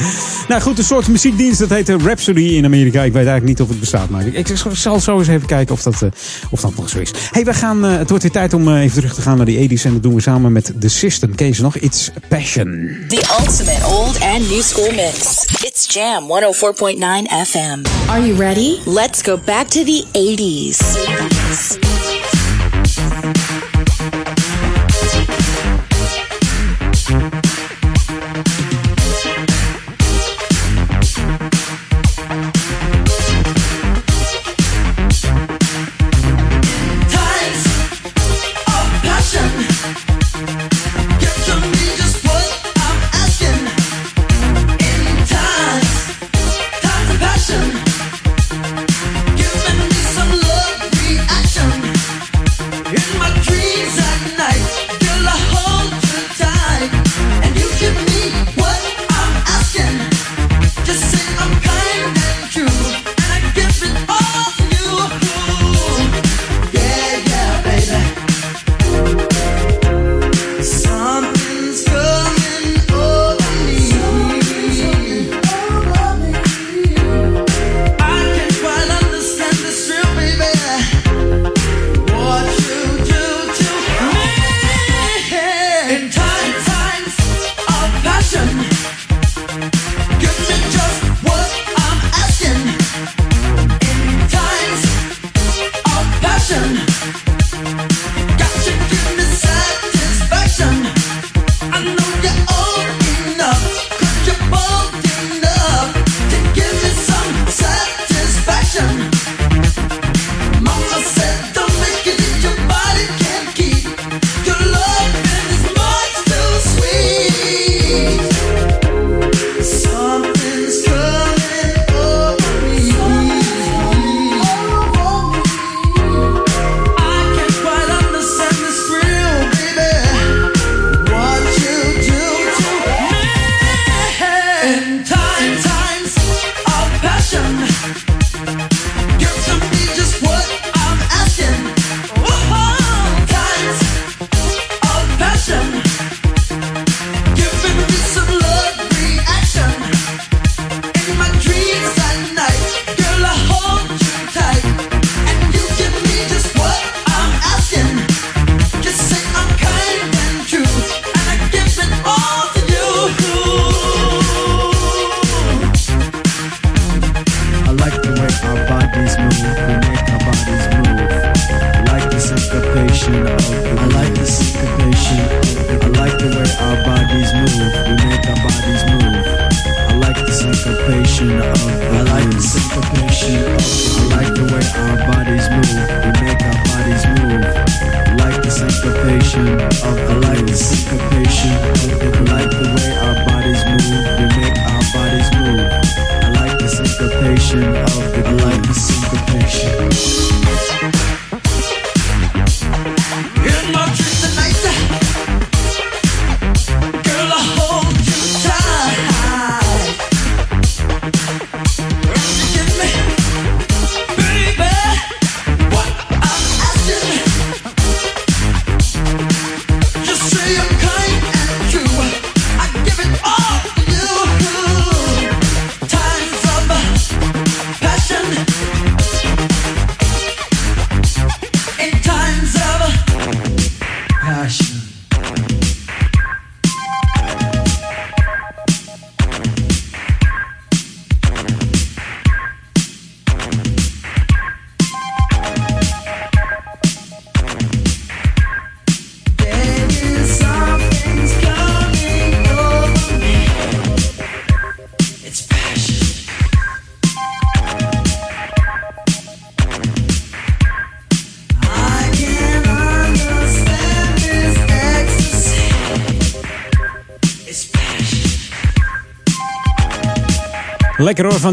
Nou goed, een soort muziekdienst, dat heet eh, Rhapsody in Amerika. Ik weet eigenlijk niet of het bestaat, maar ik, ik zal zo eens even kijken of dat, eh, of dat nog zo is. hey, we gaan, eh, het wordt weer tijd om eh, even terug te gaan naar die 80s. En dat doen we samen met The System. Ze nog? It's Passion. The ultimate old and new school mix. It's Jam 104.9 FM. Are you ready? Let's go back to the 80s.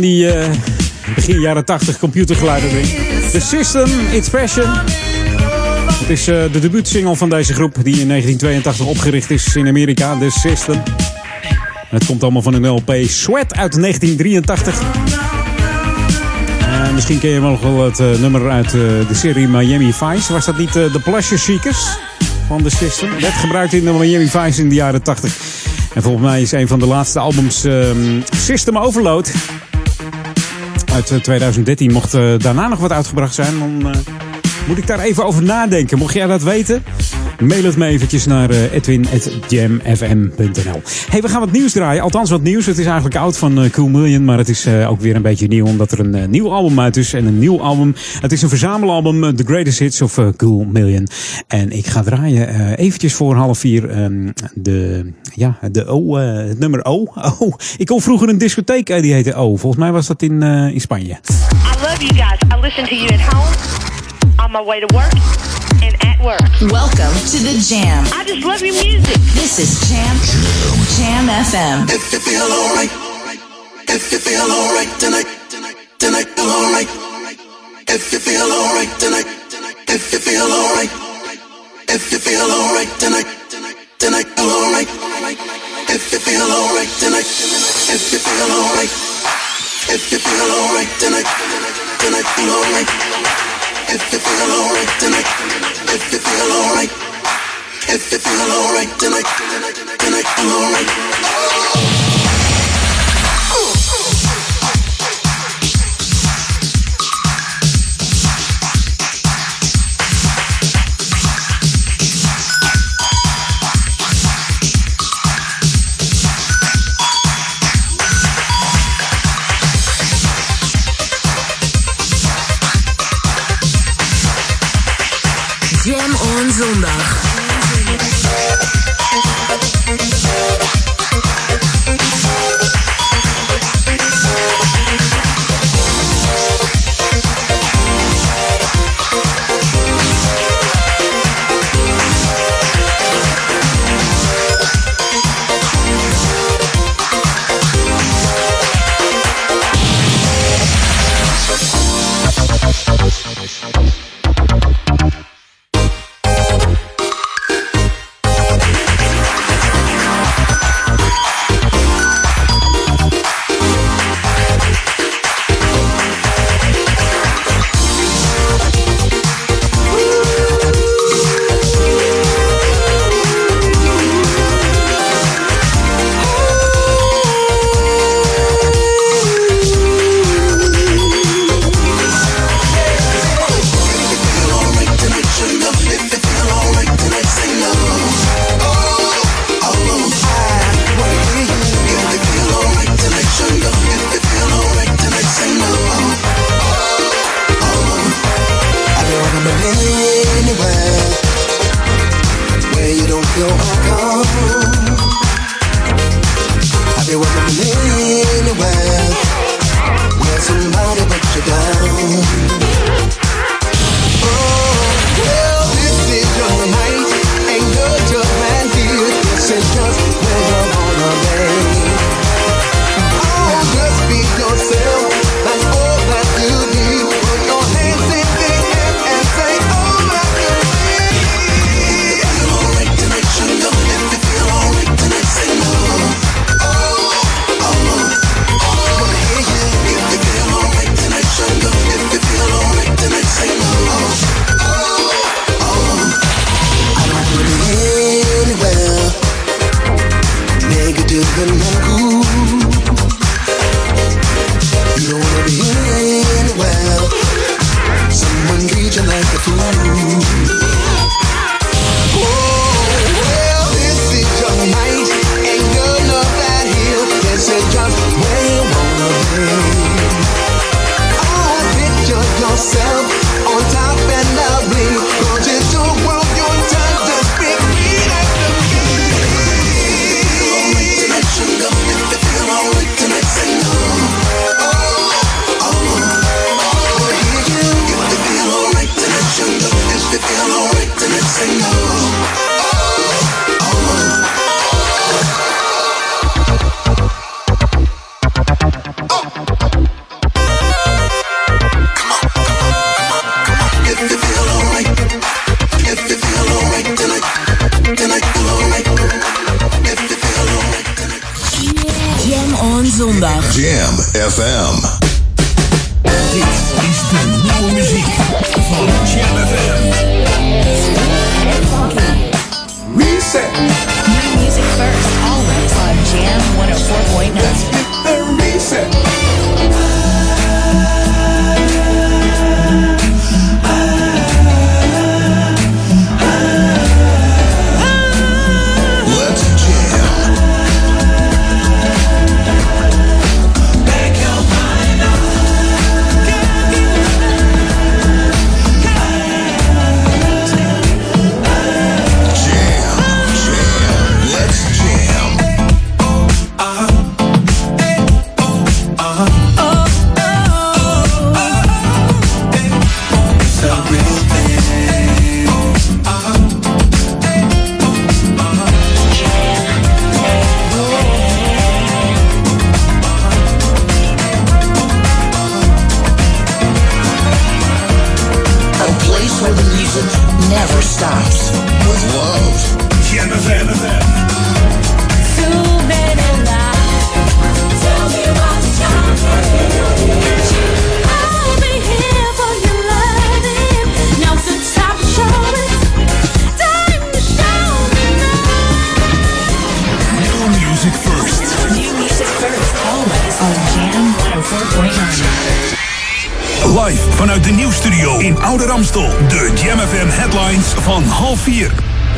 Die eh, begin jaren 80 computergeluiden. The System, It's Passion. Het is eh, de debuutsingle van deze groep die in 1982 opgericht is in Amerika, The System. En het komt allemaal van een LP Sweat uit 1983. Eh, misschien ken je wel nog wel het eh, nummer uit de serie Miami Vice. Was dat niet The Pleasure Seekers van The System? Werd gebruikt in de Miami Vice in de jaren 80. En volgens mij is een van de laatste albums ehm, System Overload. Uit eh, 2013 mocht eh, daarna nog wat uitgebracht zijn. Dan eh, moet ik daar even over nadenken. Mocht jij dat weten, mail het me eventjes naar eh, edwin.jamfm.nl hey, we gaan wat nieuws draaien. Althans wat nieuws. Het is eigenlijk oud van eh, Cool Million. Maar het is eh, ook weer een beetje nieuw. Omdat er een nieuw album uit is. En een nieuw album. Het is een verzamelalbum. The Greatest Hits of Cool Million. En ik ga draaien eventjes voor half vier. ehm, de, ja, de O. het nummer O. <laughs> O. Ik kon vroeger een discotheek. die heette O. Volgens mij was dat in, in Spanje. I love you guys. I listen to you at home, on my way to work, and at work. Welcome to the Jam. I just love your music. This is Jam Jam FM. If you feel alright, if you feel alright tonight, tonight feel alright. If you feel alright tonight, if you feel alright, if you feel alright tonight, tonight feel alright. If you feel alright tonight, if you feel alright, if you feel alright tonight, tonight feel alright. If you feel alright tonight, if you feel alright, if you feel alright tonight, tonight feel alright. Jam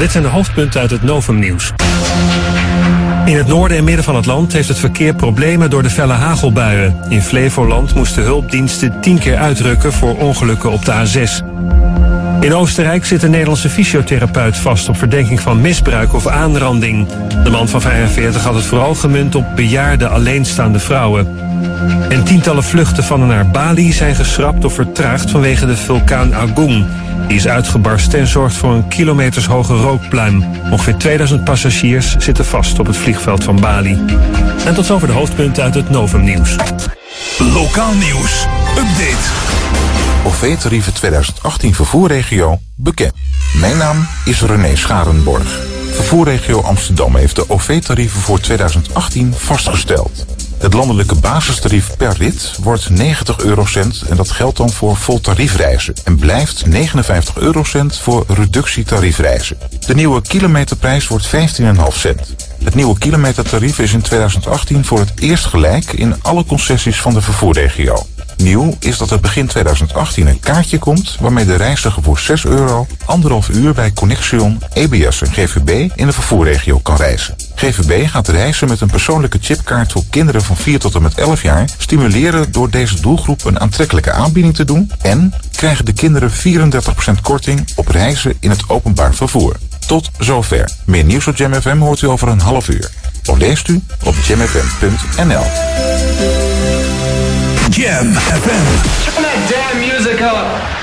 Dit zijn de hoofdpunten uit het Novum-nieuws. In het noorden en midden van het land heeft het verkeer problemen door de felle hagelbuien. In Flevoland moesten hulpdiensten tien keer uitrukken voor ongelukken op de A6. In Oostenrijk zit een Nederlandse fysiotherapeut vast op verdenking van misbruik of aanranding. De man van 45 had het vooral gemunt op bejaarde alleenstaande vrouwen. En tientallen vluchten van en naar Bali zijn geschrapt of vertraagd vanwege de vulkaan Agung. Die is uitgebarsten en zorgt voor een kilometershoge rookpluim. Ongeveer 2000 passagiers zitten vast op het vliegveld van Bali. En tot zover de hoofdpunten uit het Novum-nieuws. Lokaal nieuws. Update. OV-tarieven 2018 vervoerregio bekend. Mijn naam is René Scharenborg. Vervoerregio Amsterdam heeft de OV-tarieven voor 2018 vastgesteld. Het landelijke basistarief per rit wordt 90 eurocent en dat geldt dan voor voltariefreizen en blijft 59 eurocent voor reductietariefreizen. De nieuwe kilometerprijs wordt 15,5 cent. Het nieuwe kilometertarief is in 2018 voor het eerst gelijk in alle concessies van de vervoerregio. Nieuw is dat er begin 2018 een kaartje komt waarmee de reiziger voor 6 euro anderhalf uur bij Connexion, EBS en GVB in de vervoerregio kan reizen. GVB gaat reizen met een persoonlijke chipkaart voor kinderen van 4 tot en met 11 jaar stimuleren door deze doelgroep een aantrekkelijke aanbieding te doen en krijgen de kinderen 34% korting op reizen in het openbaar vervoer. Tot zover. Meer nieuws op Jam FM hoort u over een half uur. Of leest u op jamfm.nl. Jam FM. Turn that damn music up.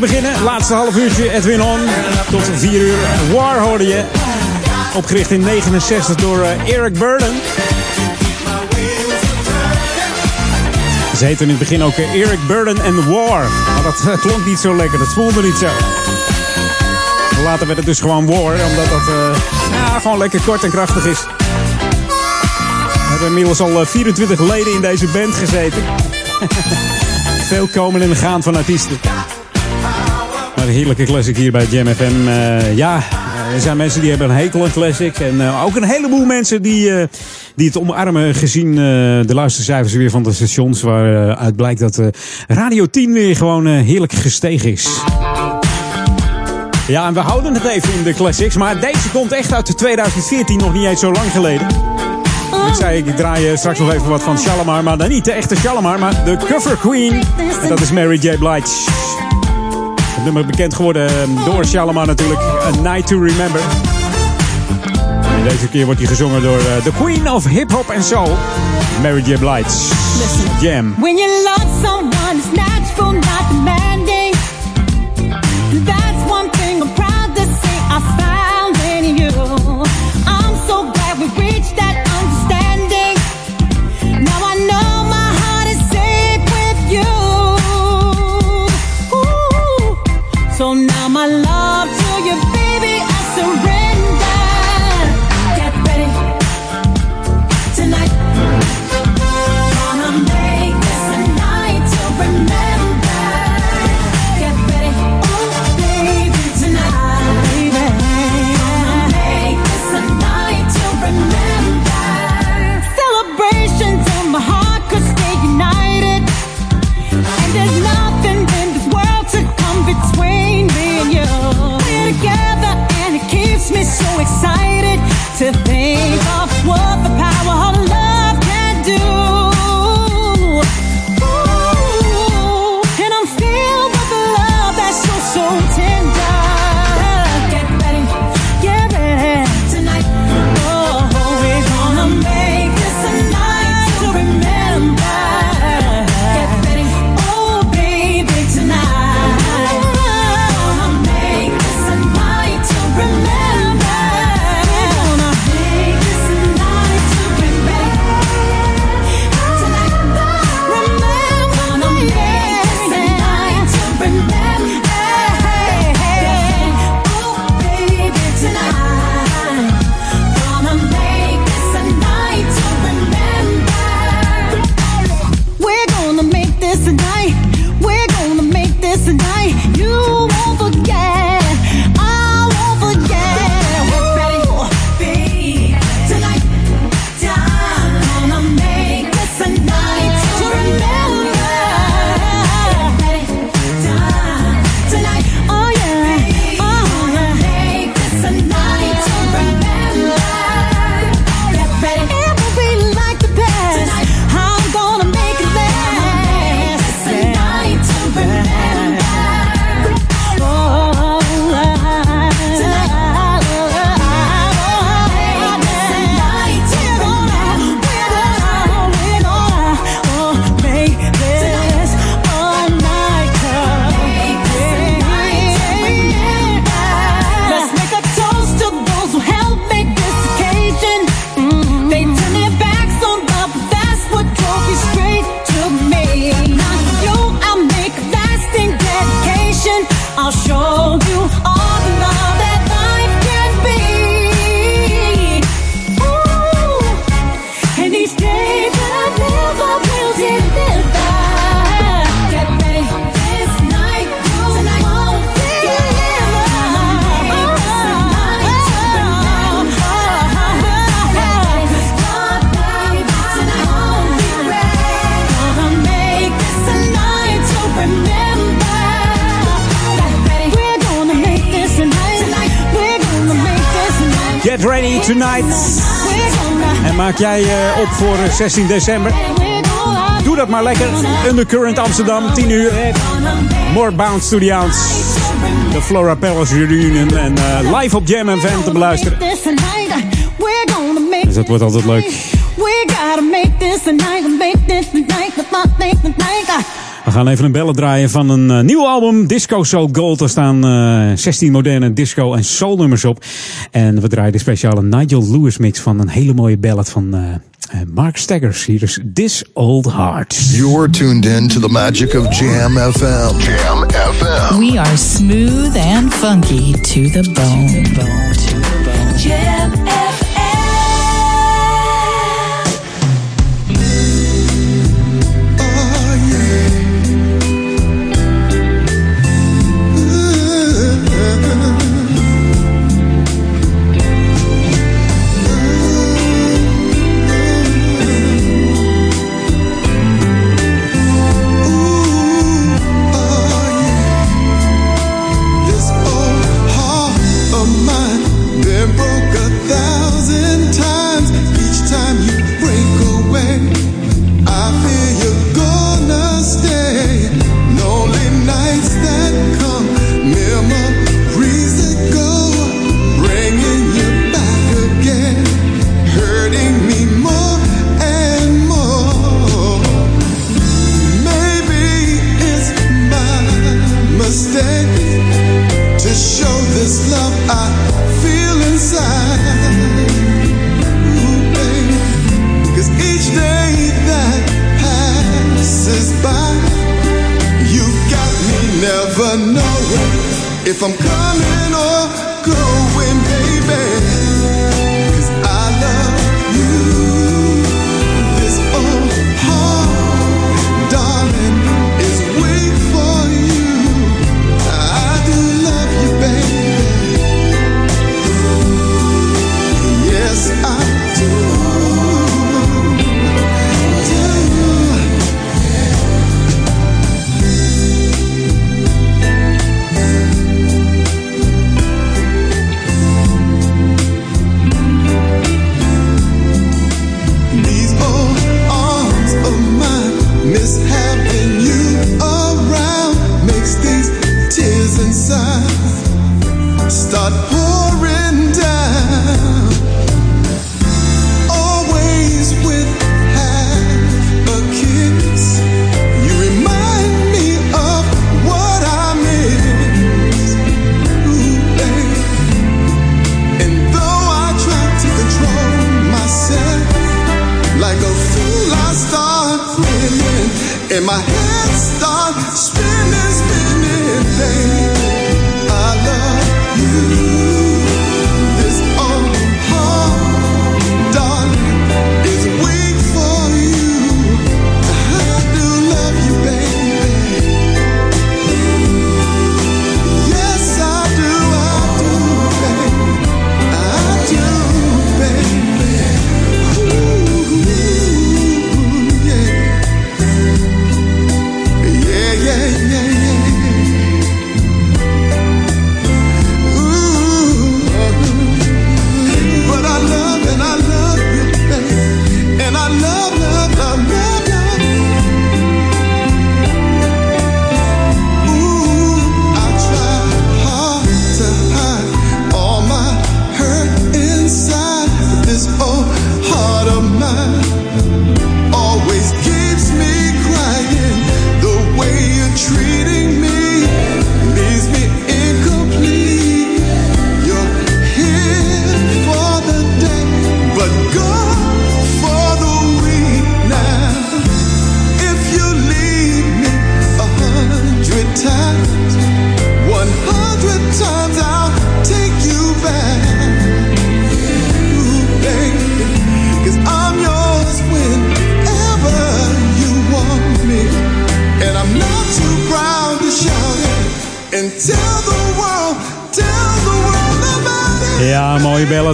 Te beginnen. Laatste half uurtje Edwin On. Tot 4 uur. War hoorde je. Opgericht in 69 door eh, Eric Burden. Ze heette in het begin ook eh, Eric Burden and War. Maar dat eh, klonk niet zo lekker. Dat voelde niet zo. Later werd het dus gewoon War. Omdat dat ja, gewoon lekker kort en krachtig is. We hebben inmiddels al eh, 24 leden in deze band gezeten. <laughs> Veel komen en gaan van artiesten. Heerlijke classic hier bij Jam FM. Eh, ja, er zijn mensen die hebben een hekel aan classic. En eh, ook een heleboel mensen die, eh, die het omarmen gezien de luistercijfers weer van de stations. Waaruit blijkt dat Radio 10 weer gewoon heerlijk gestegen is. Ja, en we houden het even in de classics. Maar deze komt echt uit 2014, nog niet eens zo lang geleden. Ik zei, ik draai straks nog even wat van Shalimar. Maar dan niet de echte Shalimar, maar de cover queen. En dat is Mary J. Blige. Het nummer bekend geworden eh, door Shalimar natuurlijk. A Night to Remember. En deze keer wordt hij gezongen door eh, the queen of hip-hop en soul. Mary J. Blige. Jam. When you love someone, it's natural, not demanding. Maak jij uh, op voor 16 december? Doe dat maar lekker. Undercurrent Amsterdam, 10 uur. More Bounce to the Ounce. De Flora Palace Reunion. En uh, live op Jam FM te beluisteren. Dus dat wordt altijd leuk. We gaan even een bellen draaien van een uh, nieuw album, Disco Soul Gold. Er staan uh, 16 moderne disco en soul nummers op. En we draaien de speciale Nigel Lewis mix van een hele mooie ballad van uh, Mark Staggers. Hier is This Old Heart. You're tuned in to the magic of Jam FM. Jam FM. We are smooth and funky to the bone. bone, to the bone.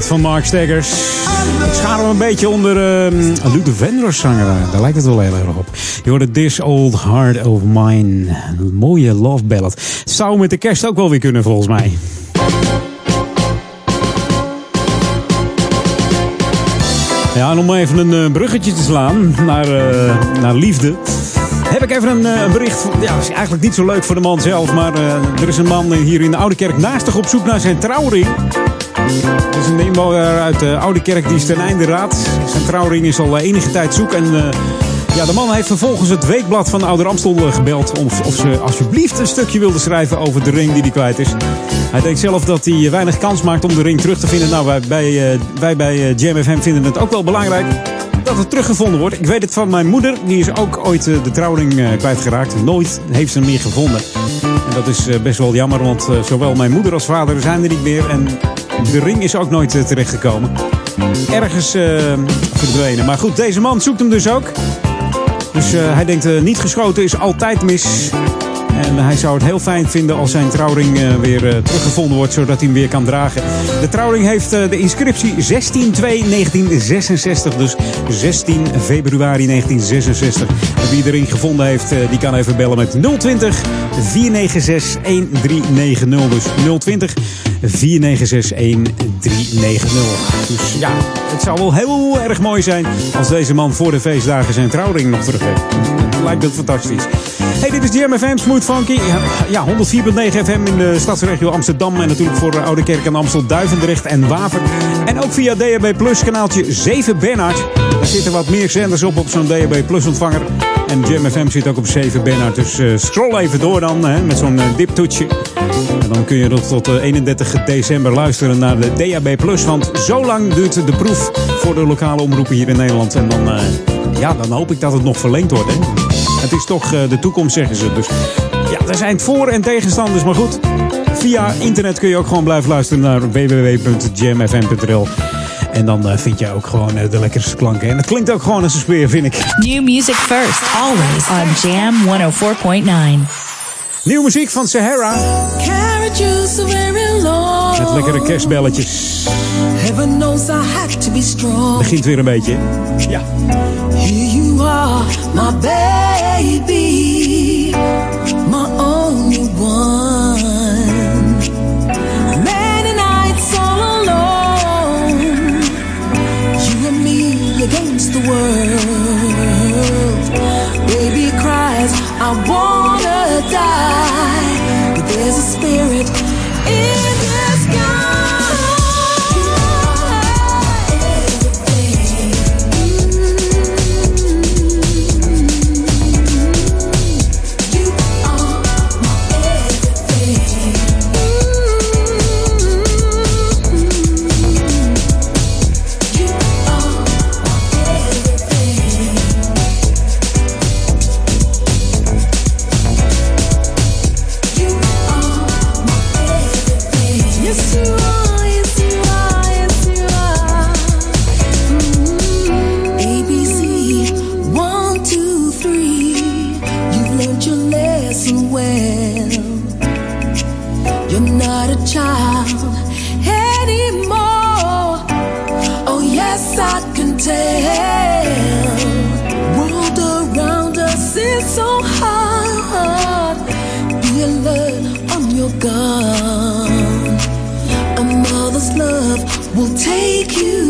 Een van Mark Staggers. Ik schaar hem een beetje onder uh, Luther Vandross zanger. Daar lijkt het wel heel erg op. Je hoorde This Old Heart of Mine. Een mooie love ballad. Zou met de kerst ook wel weer kunnen volgens mij. Ja, en om even een eh, bruggetje te slaan naar, eh, naar liefde. Heb ik even een eh, bericht. Ja, is eigenlijk niet zo leuk voor de man zelf. Maar eh, er is een man hier in de Oude Kerk naastig op zoek naar zijn trouwring. Is een inwoner uit de Oude Kerk die is ten einde raad. Zijn trouwring is al enige tijd zoek. En eh, ja, de man heeft vervolgens het weekblad van Ouder Amstel gebeld. Of, of ze alsjeblieft een stukje wilde schrijven over de ring die hij kwijt is. Hij denkt zelf dat hij weinig kans maakt om de ring terug te vinden. Nou, wij bij, eh, wij bij eh, Jam vinden het ook wel belangrijk dat het teruggevonden wordt. Ik weet het van mijn moeder. Die is ook ooit eh, de trouwring eh, kwijtgeraakt. Nooit heeft ze hem meer gevonden. En dat is eh, best wel jammer, want eh, zowel mijn moeder als vader zijn er niet meer. En de ring is ook nooit eh, terechtgekomen. Ergens eh, verdwenen. Maar goed, deze man zoekt hem dus ook. Dus eh, hij denkt, niet geschoten is altijd mis. En hij zou het heel fijn vinden als zijn trouwring weer teruggevonden wordt, zodat hij hem weer kan dragen. De trouwring heeft de inscriptie 16-2-1966, dus 16 februari 1966. En wie de ring gevonden heeft, die kan even bellen met 020 496 1390. Dus 020 496 1390. Dus ja, het zou wel heel erg mooi zijn als deze man voor de feestdagen zijn trouwring nog terug heeft. Lijkt het fantastisch. Hey, dit is Jam FM, Smooth Funky. Ja, Ja, 104.9 FM in de stadsregio Amsterdam. En natuurlijk voor Oude Kerk en Amstel, Duivendrecht en Waver. En ook via DHB Plus kanaaltje 7 Bernard. Daar zitten wat meer zenders op op zo'n DHB Plus ontvanger. En Jam FM zit ook op 7 Bernard. Dus eh, scroll even door dan hè, met zo'n eh, diptoetje. En dan kun je tot, tot eh, 31 december luisteren naar de Plus. Want zo lang duurt de proef voor de lokale omroepen hier in Nederland. En dan, ja, dan hoop ik dat het nog verlengd wordt. Hè. Het is toch de toekomst, zeggen ze. Dus ja, er zijn voor- en tegenstanders. Maar goed, via internet kun je ook gewoon blijven luisteren naar www.jamfm.nl. En dan eh, vind je ook gewoon eh, de lekkerste klanken. En het klinkt ook gewoon als een speer, vind ik. New music first, always on Jam 104.9. Nieuwe muziek van Sahara. Met lekkere kerstbelletjes. Heaven knows I had to be strong. Begint weer een beetje. Ja. Here you are, my baby, my only one. World. Baby cries, I wanna die, but there's a spirit Won't you listen well. You're not a child anymore. Oh, yes, I can tell. World around us is so hard. Be alert on your guard. A mother's love will take you.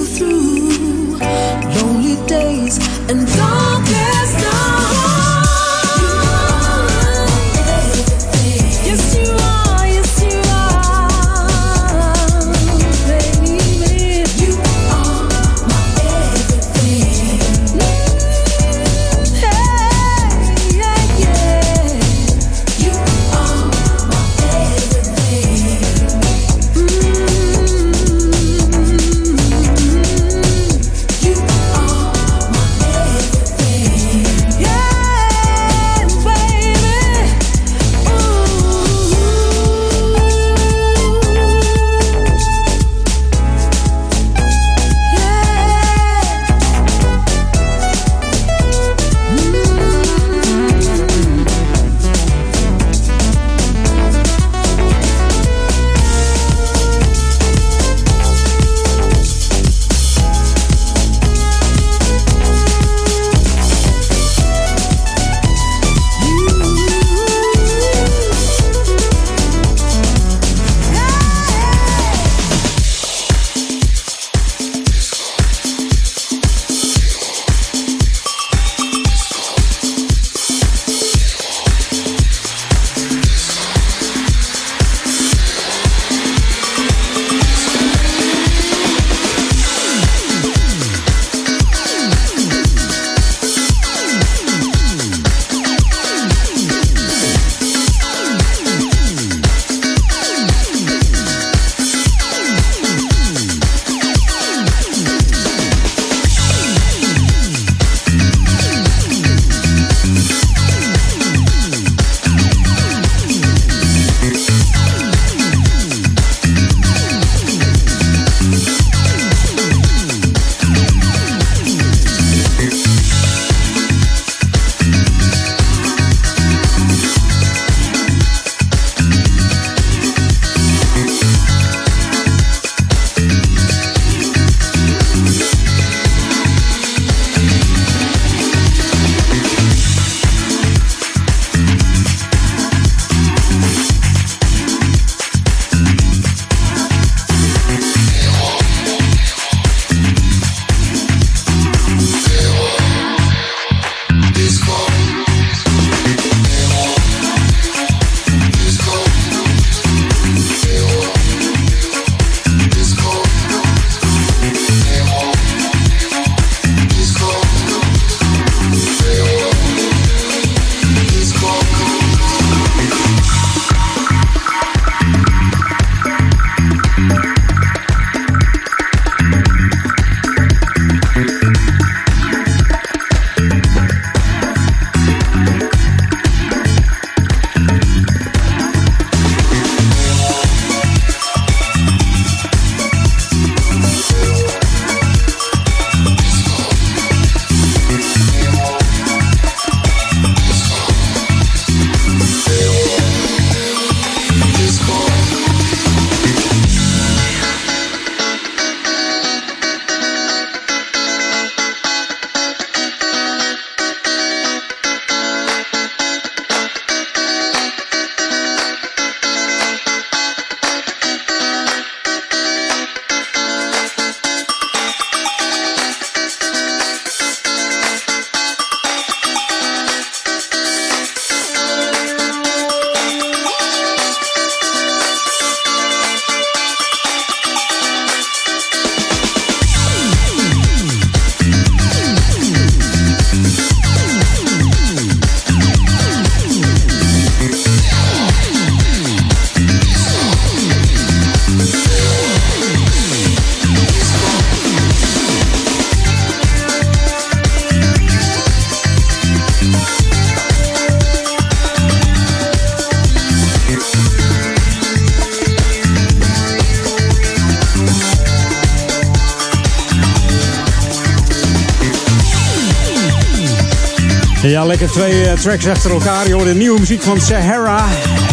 Ja, lekker twee eh, tracks achter elkaar. Je de nieuwe muziek van Sahara.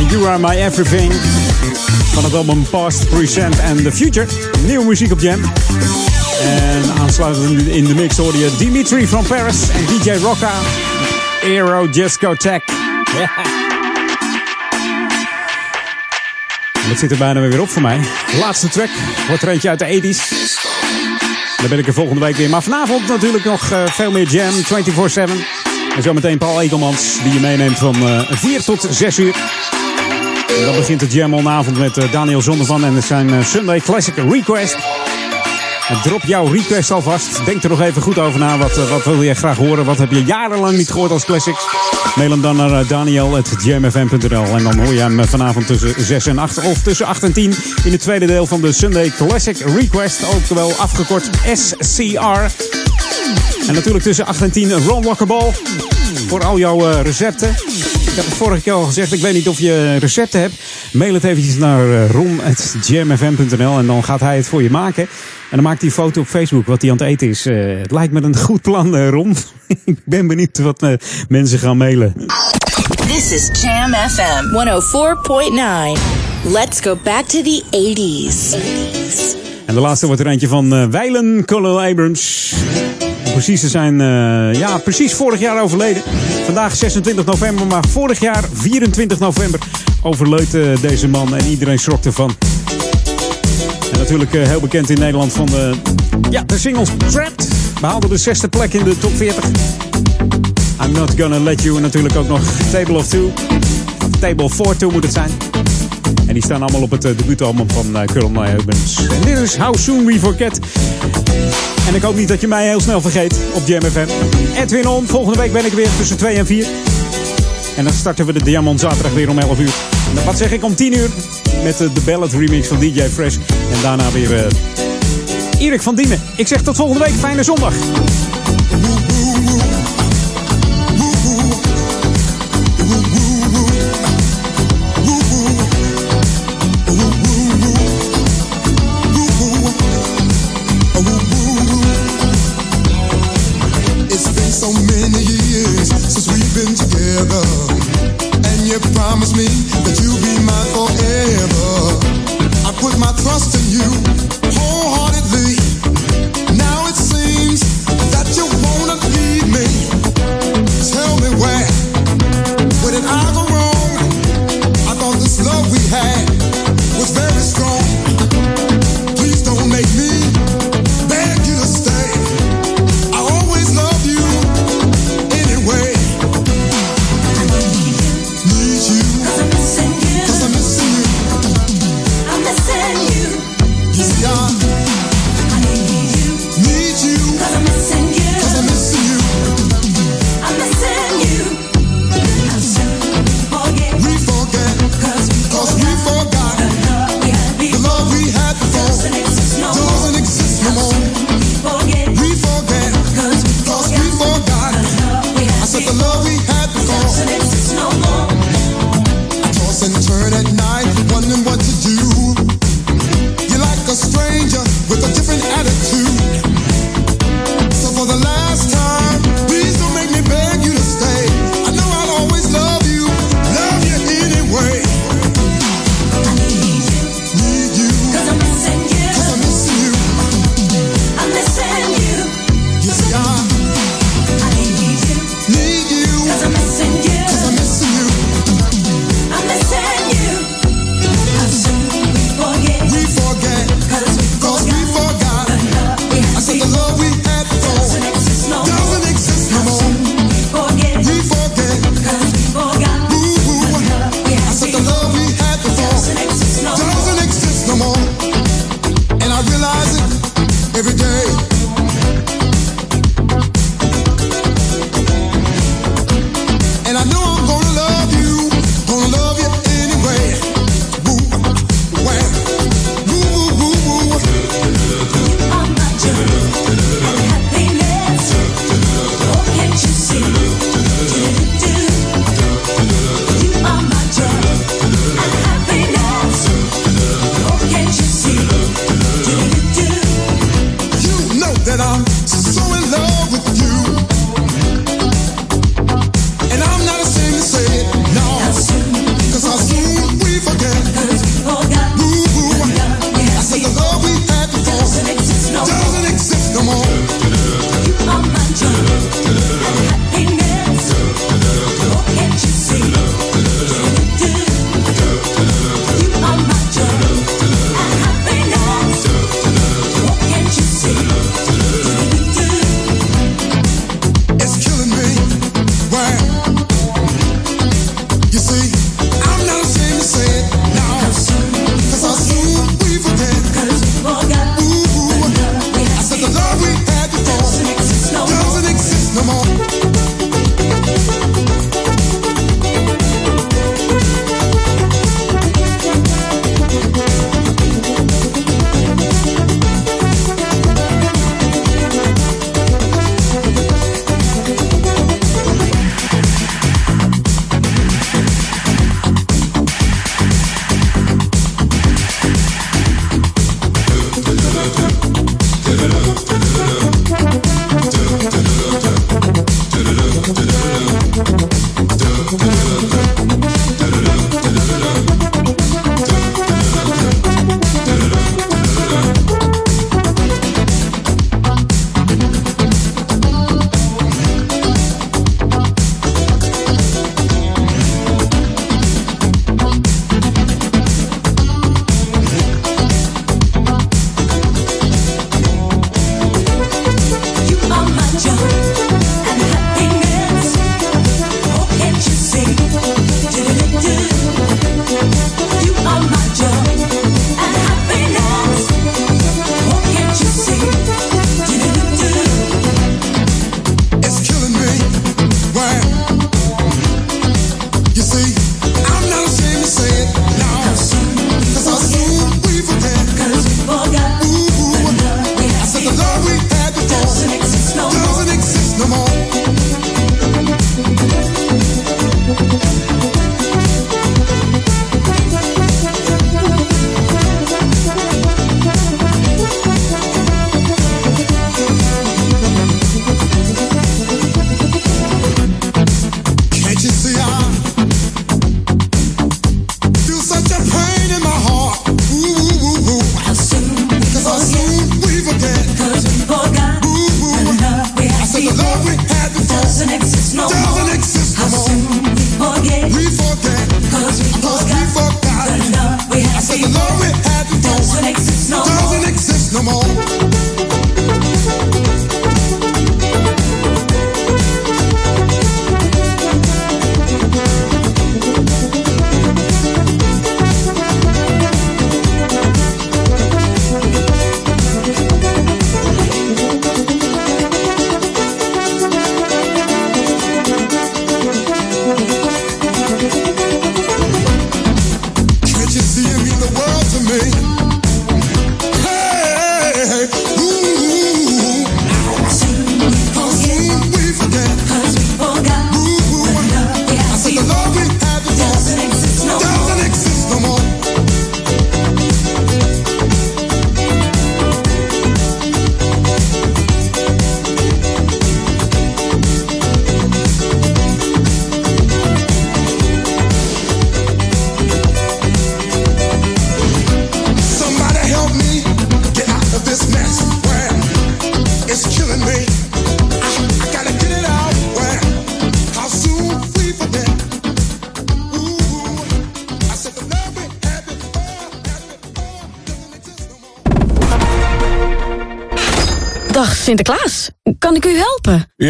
You Are My Everything. Van het album Past, Present and The Future. Nieuwe muziek op Jam. En aansluitend in de mix hoorde je Dimitri from Paris en DJ Rocka. Aero Discotheque. Ja. Dat zit er bijna weer op voor mij. Laatste track wordt er eentje uit de 80s. Dan ben ik er volgende week weer. Maar vanavond natuurlijk nog uh, veel meer Jam 24-7. En zometeen Paul Egelmans die je meeneemt van uh, 4 tot 6 uur. En dan begint de Jam onavond met uh, Daniel Zondervan en zijn Sunday Classic Request. Drop jouw request alvast. Denk er nog even goed over na. Wat, wat wil je graag horen? Wat heb je jarenlang niet gehoord als classics? Mail hem dan naar daniel.jamfm.nl En dan hoor je hem vanavond tussen 6 en 8 of tussen 8 en 10 in het tweede deel van de Sunday Classic Request. Ook wel afgekort SCR. En natuurlijk tussen 8 en 10 Ron Walkerball. Voor al jouw uh, recepten. Ik heb het vorige keer al gezegd, ik weet niet of je recepten hebt. Mail het eventjes naar uh, ron.jamfm.nl en dan gaat hij het voor je maken. En dan maakt hij een foto op Facebook wat hij aan het eten is. Uh, het lijkt me een goed plan, uh, Ron. <laughs> ik ben benieuwd wat mensen gaan mailen. This is Jam FM 104.9. Let's go back to the 80s. 80s. En de laatste wordt er eentje van Weilen Colonel Abrams. Precies te zijn, ja, precies vorig jaar overleden. Vandaag 26 november, maar vorig jaar 24 november overleed deze man. En iedereen schrok ervan. En natuurlijk uh, heel bekend in Nederland van de, ja, de singles Trapped. Behaalde de zesde plek in de top 40. I'm Not Gonna Let You. En natuurlijk ook nog Table of Two. Of Table for Two moet het zijn. En die staan allemaal op het debuutalbum van Colonel Abrams. En dit is How Soon We Forget. En ik hoop niet dat je mij heel snel vergeet op Jam FM. Edwin On, volgende week ben ik weer tussen 2 en 4. En dan starten we de Diamond zaterdag weer om 11 uur. En wat zeg ik om 10 uur? Met de, de Ballad remix van DJ Fresh. En daarna weer uh, Erik van Diemen. Ik zeg tot volgende week. Fijne zondag.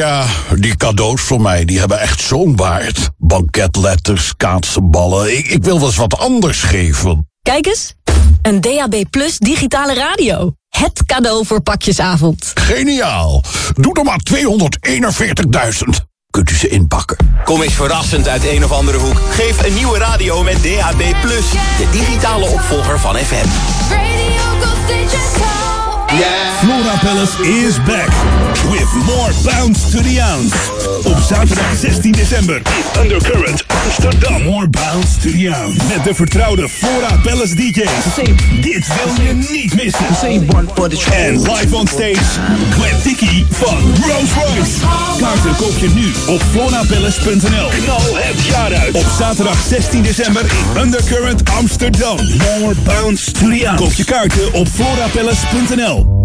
Ja, die cadeaus voor mij, die hebben echt zo'n baard. Banketletters, kaatsenballen. Ik, ik wil wel eens wat anders geven. Kijk eens. Een DAB Plus digitale radio. Het cadeau voor pakjesavond. Geniaal. Doe er maar 241.000. Kunt u ze inpakken? Kom eens verrassend uit een of andere hoek. Geef een nieuwe radio met DAB+, de digitale opvolger van FM. Flora Palace is back with more bounce to the ounce. Op zaterdag 16 december in Undercurrent Amsterdam. More bounce to the. Met de vertrouwde Flora Palace DJ's. Dit wil je niet missen. En live on stage, Gwen Tiki van Rolls Royce. Kaarten koop je nu op florapalace.nl. Knal het jaar uit. Op zaterdag 16 december in Undercurrent Amsterdam. More bounce to the. Koop je kaarten op florapalace.nl.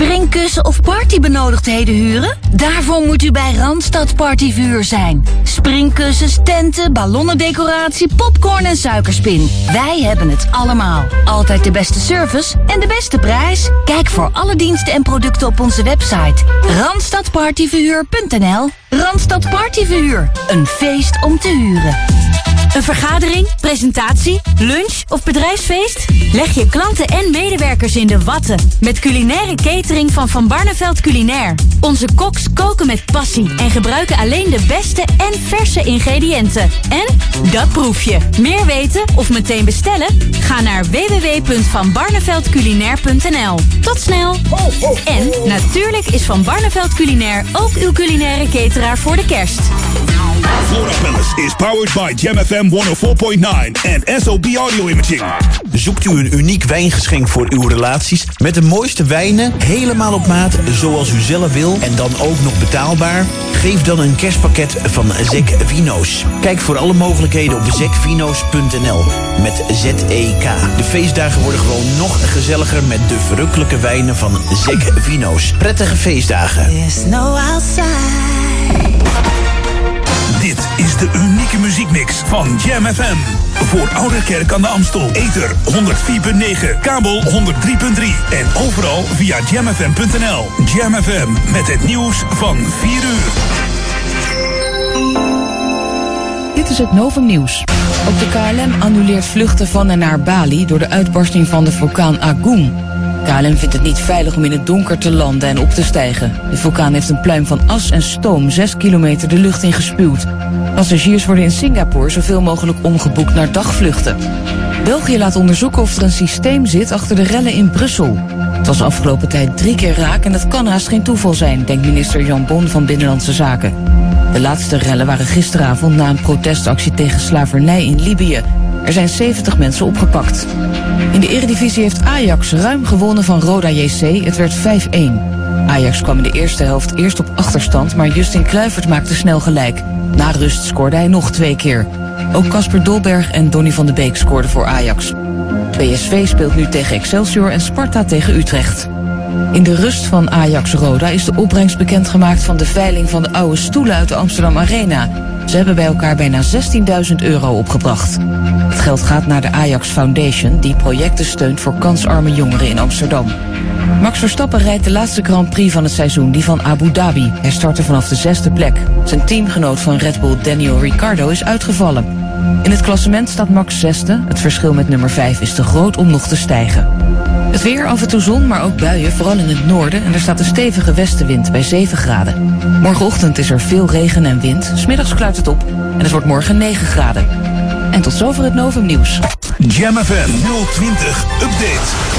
Springkussen of partybenodigdheden huren? Daarvoor moet u bij Randstad Partyvuur zijn. Springkussens, tenten, ballonnendecoratie, popcorn en suikerspin. Wij hebben het allemaal. Altijd de beste service en de beste prijs. Kijk voor alle diensten en producten op onze website. Randstadpartyverhuur.nl Randstad Partyverhuur. Een feest om te huren. Een vergadering, presentatie, lunch of bedrijfsfeest? Leg je klanten en medewerkers in de watten met culinaire catering van Van Barneveld Culinair. Onze koks koken met passie en gebruiken alleen de beste en verse ingrediënten. En dat proef je. Meer weten of meteen bestellen? Ga naar www.vanbarneveldculinair.nl. Tot snel! En natuurlijk is Van Barneveld Culinair ook uw culinaire cateraar voor de kerst. Flora Palace is powered by Jam FM 104.9 en SOB Audio Imaging. Zoekt u een uniek wijngeschenk voor uw relaties met de mooiste wijnen, helemaal op maat, zoals u zelf wil en dan ook nog betaalbaar? Geef dan een kerstpakket van Zek Vino's. Kijk voor alle mogelijkheden op zekvino's.nl met Z-E-K. De feestdagen worden gewoon nog gezelliger met de verrukkelijke wijnen van Zek Vino's. Prettige feestdagen. Dit is de unieke muziekmix van Jam FM. Voor Oude Kerk aan de Amstel. Ether 104.9, kabel 103.3 en overal via jamfm.nl. Jam FM met het nieuws van 4 uur. Dit is het Novum Nieuws. Ook de KLM annuleert vluchten van en naar Bali door de uitbarsting van de vulkaan Agung. KLM vindt het niet veilig om in het donker te landen en op te stijgen. De vulkaan heeft een pluim van as en stoom 6 kilometer de lucht in gespuwd. Passagiers worden in Singapore zoveel mogelijk omgeboekt naar dagvluchten. België laat onderzoeken of er een systeem zit achter de rellen in Brussel. Het was afgelopen tijd drie keer raak en dat kan haast geen toeval zijn, denkt minister Jan Bon van Binnenlandse Zaken. De laatste rellen waren gisteravond na een protestactie tegen slavernij in Libië. Er zijn 70 mensen opgepakt. In de Eredivisie heeft Ajax ruim gewonnen van Roda JC. Het werd 5-1. Ajax kwam in de eerste helft eerst op achterstand, maar Justin Kluivert maakte snel gelijk. Na rust scoorde hij nog twee keer. Ook Casper Dolberg en Donny van de Beek scoorden voor Ajax. PSV speelt nu tegen Excelsior en Sparta tegen Utrecht. In de rust van Ajax-Roda is de opbrengst bekendgemaakt van de veiling van de oude stoelen uit de Amsterdam Arena. Ze hebben bij elkaar bijna 16.000 euro opgebracht. Het geld gaat naar de Ajax Foundation, die projecten steunt voor kansarme jongeren in Amsterdam. Max Verstappen rijdt de laatste Grand Prix van het seizoen, die van Abu Dhabi. Hij startte vanaf de zesde plek. Zijn teamgenoot van Red Bull, Daniel Ricciardo, is uitgevallen. In het klassement staat Max zesde. Het verschil met nummer 5 is te groot om nog te stijgen. Het weer, af en toe zon, maar ook buien, vooral in het noorden. En er staat een stevige westenwind bij 7 graden. Morgenochtend is er veel regen en wind. Smiddags kluit het op en het wordt morgen 9 graden. En tot zover het Novum Nieuws. Jam FM 020 Update.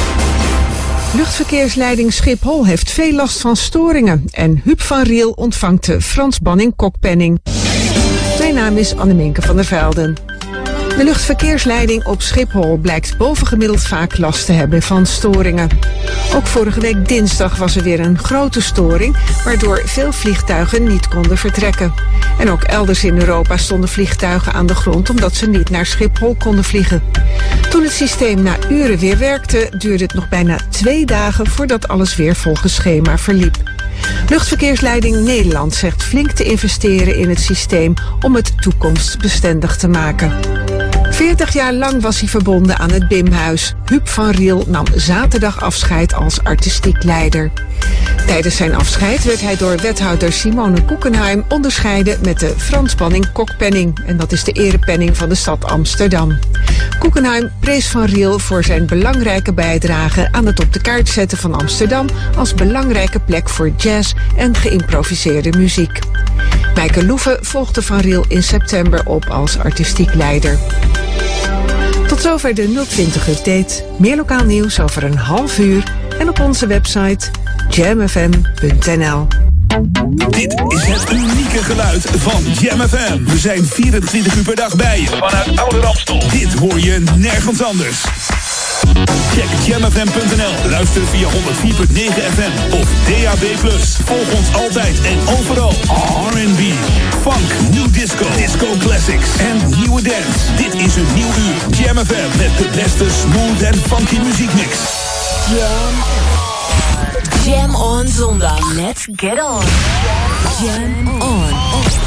Luchtverkeersleiding Schiphol heeft veel last van storingen. En Huub van Riel ontvangt de Frans Banning Kokpenning. Mijn naam is Anneminke van der Velden. De luchtverkeersleiding op Schiphol blijkt bovengemiddeld vaak last te hebben van storingen. Ook vorige week dinsdag was er weer een grote storing, waardoor veel vliegtuigen niet konden vertrekken. En ook elders in Europa stonden vliegtuigen aan de grond omdat ze niet naar Schiphol konden vliegen. Toen het systeem na uren weer werkte, duurde het nog bijna twee dagen voordat alles weer volgens schema verliep. Luchtverkeersleiding Nederland zegt flink te investeren in het systeem om het toekomstbestendig te maken. 40 jaar lang was hij verbonden aan het Bimhuis. Huub van Riel nam zaterdag afscheid als artistiek leider. Tijdens zijn afscheid werd hij door wethouder Simone Koekenheim onderscheiden met de Franspanning Kokpenning. En dat is de erepenning van de stad Amsterdam. Koekenheim prees van Riel voor zijn belangrijke bijdrage aan het op de kaart zetten van Amsterdam als belangrijke plek voor jazz en geïmproviseerde muziek. Mijke Loeven volgde Van Riel in september op als artistiek leider. Tot zover de 020 update. Meer lokaal nieuws over een half uur en op onze website jamfm.nl. Dit is het unieke geluid van Jam FM. We zijn 24 uur per dag bij je. Vanuit Oude Ramstel. Dit hoor je nergens anders. Check jamfm.nl. Luister via 104.9 FM of DAB+. Volg ons altijd en overal. R&B, funk, new disco, disco classics en nieuwe dance. Dit is een nieuw uur. Jam FM met de beste smooth en funky muziekmix. Jam Jam on zondag. Let's get on. Jam on.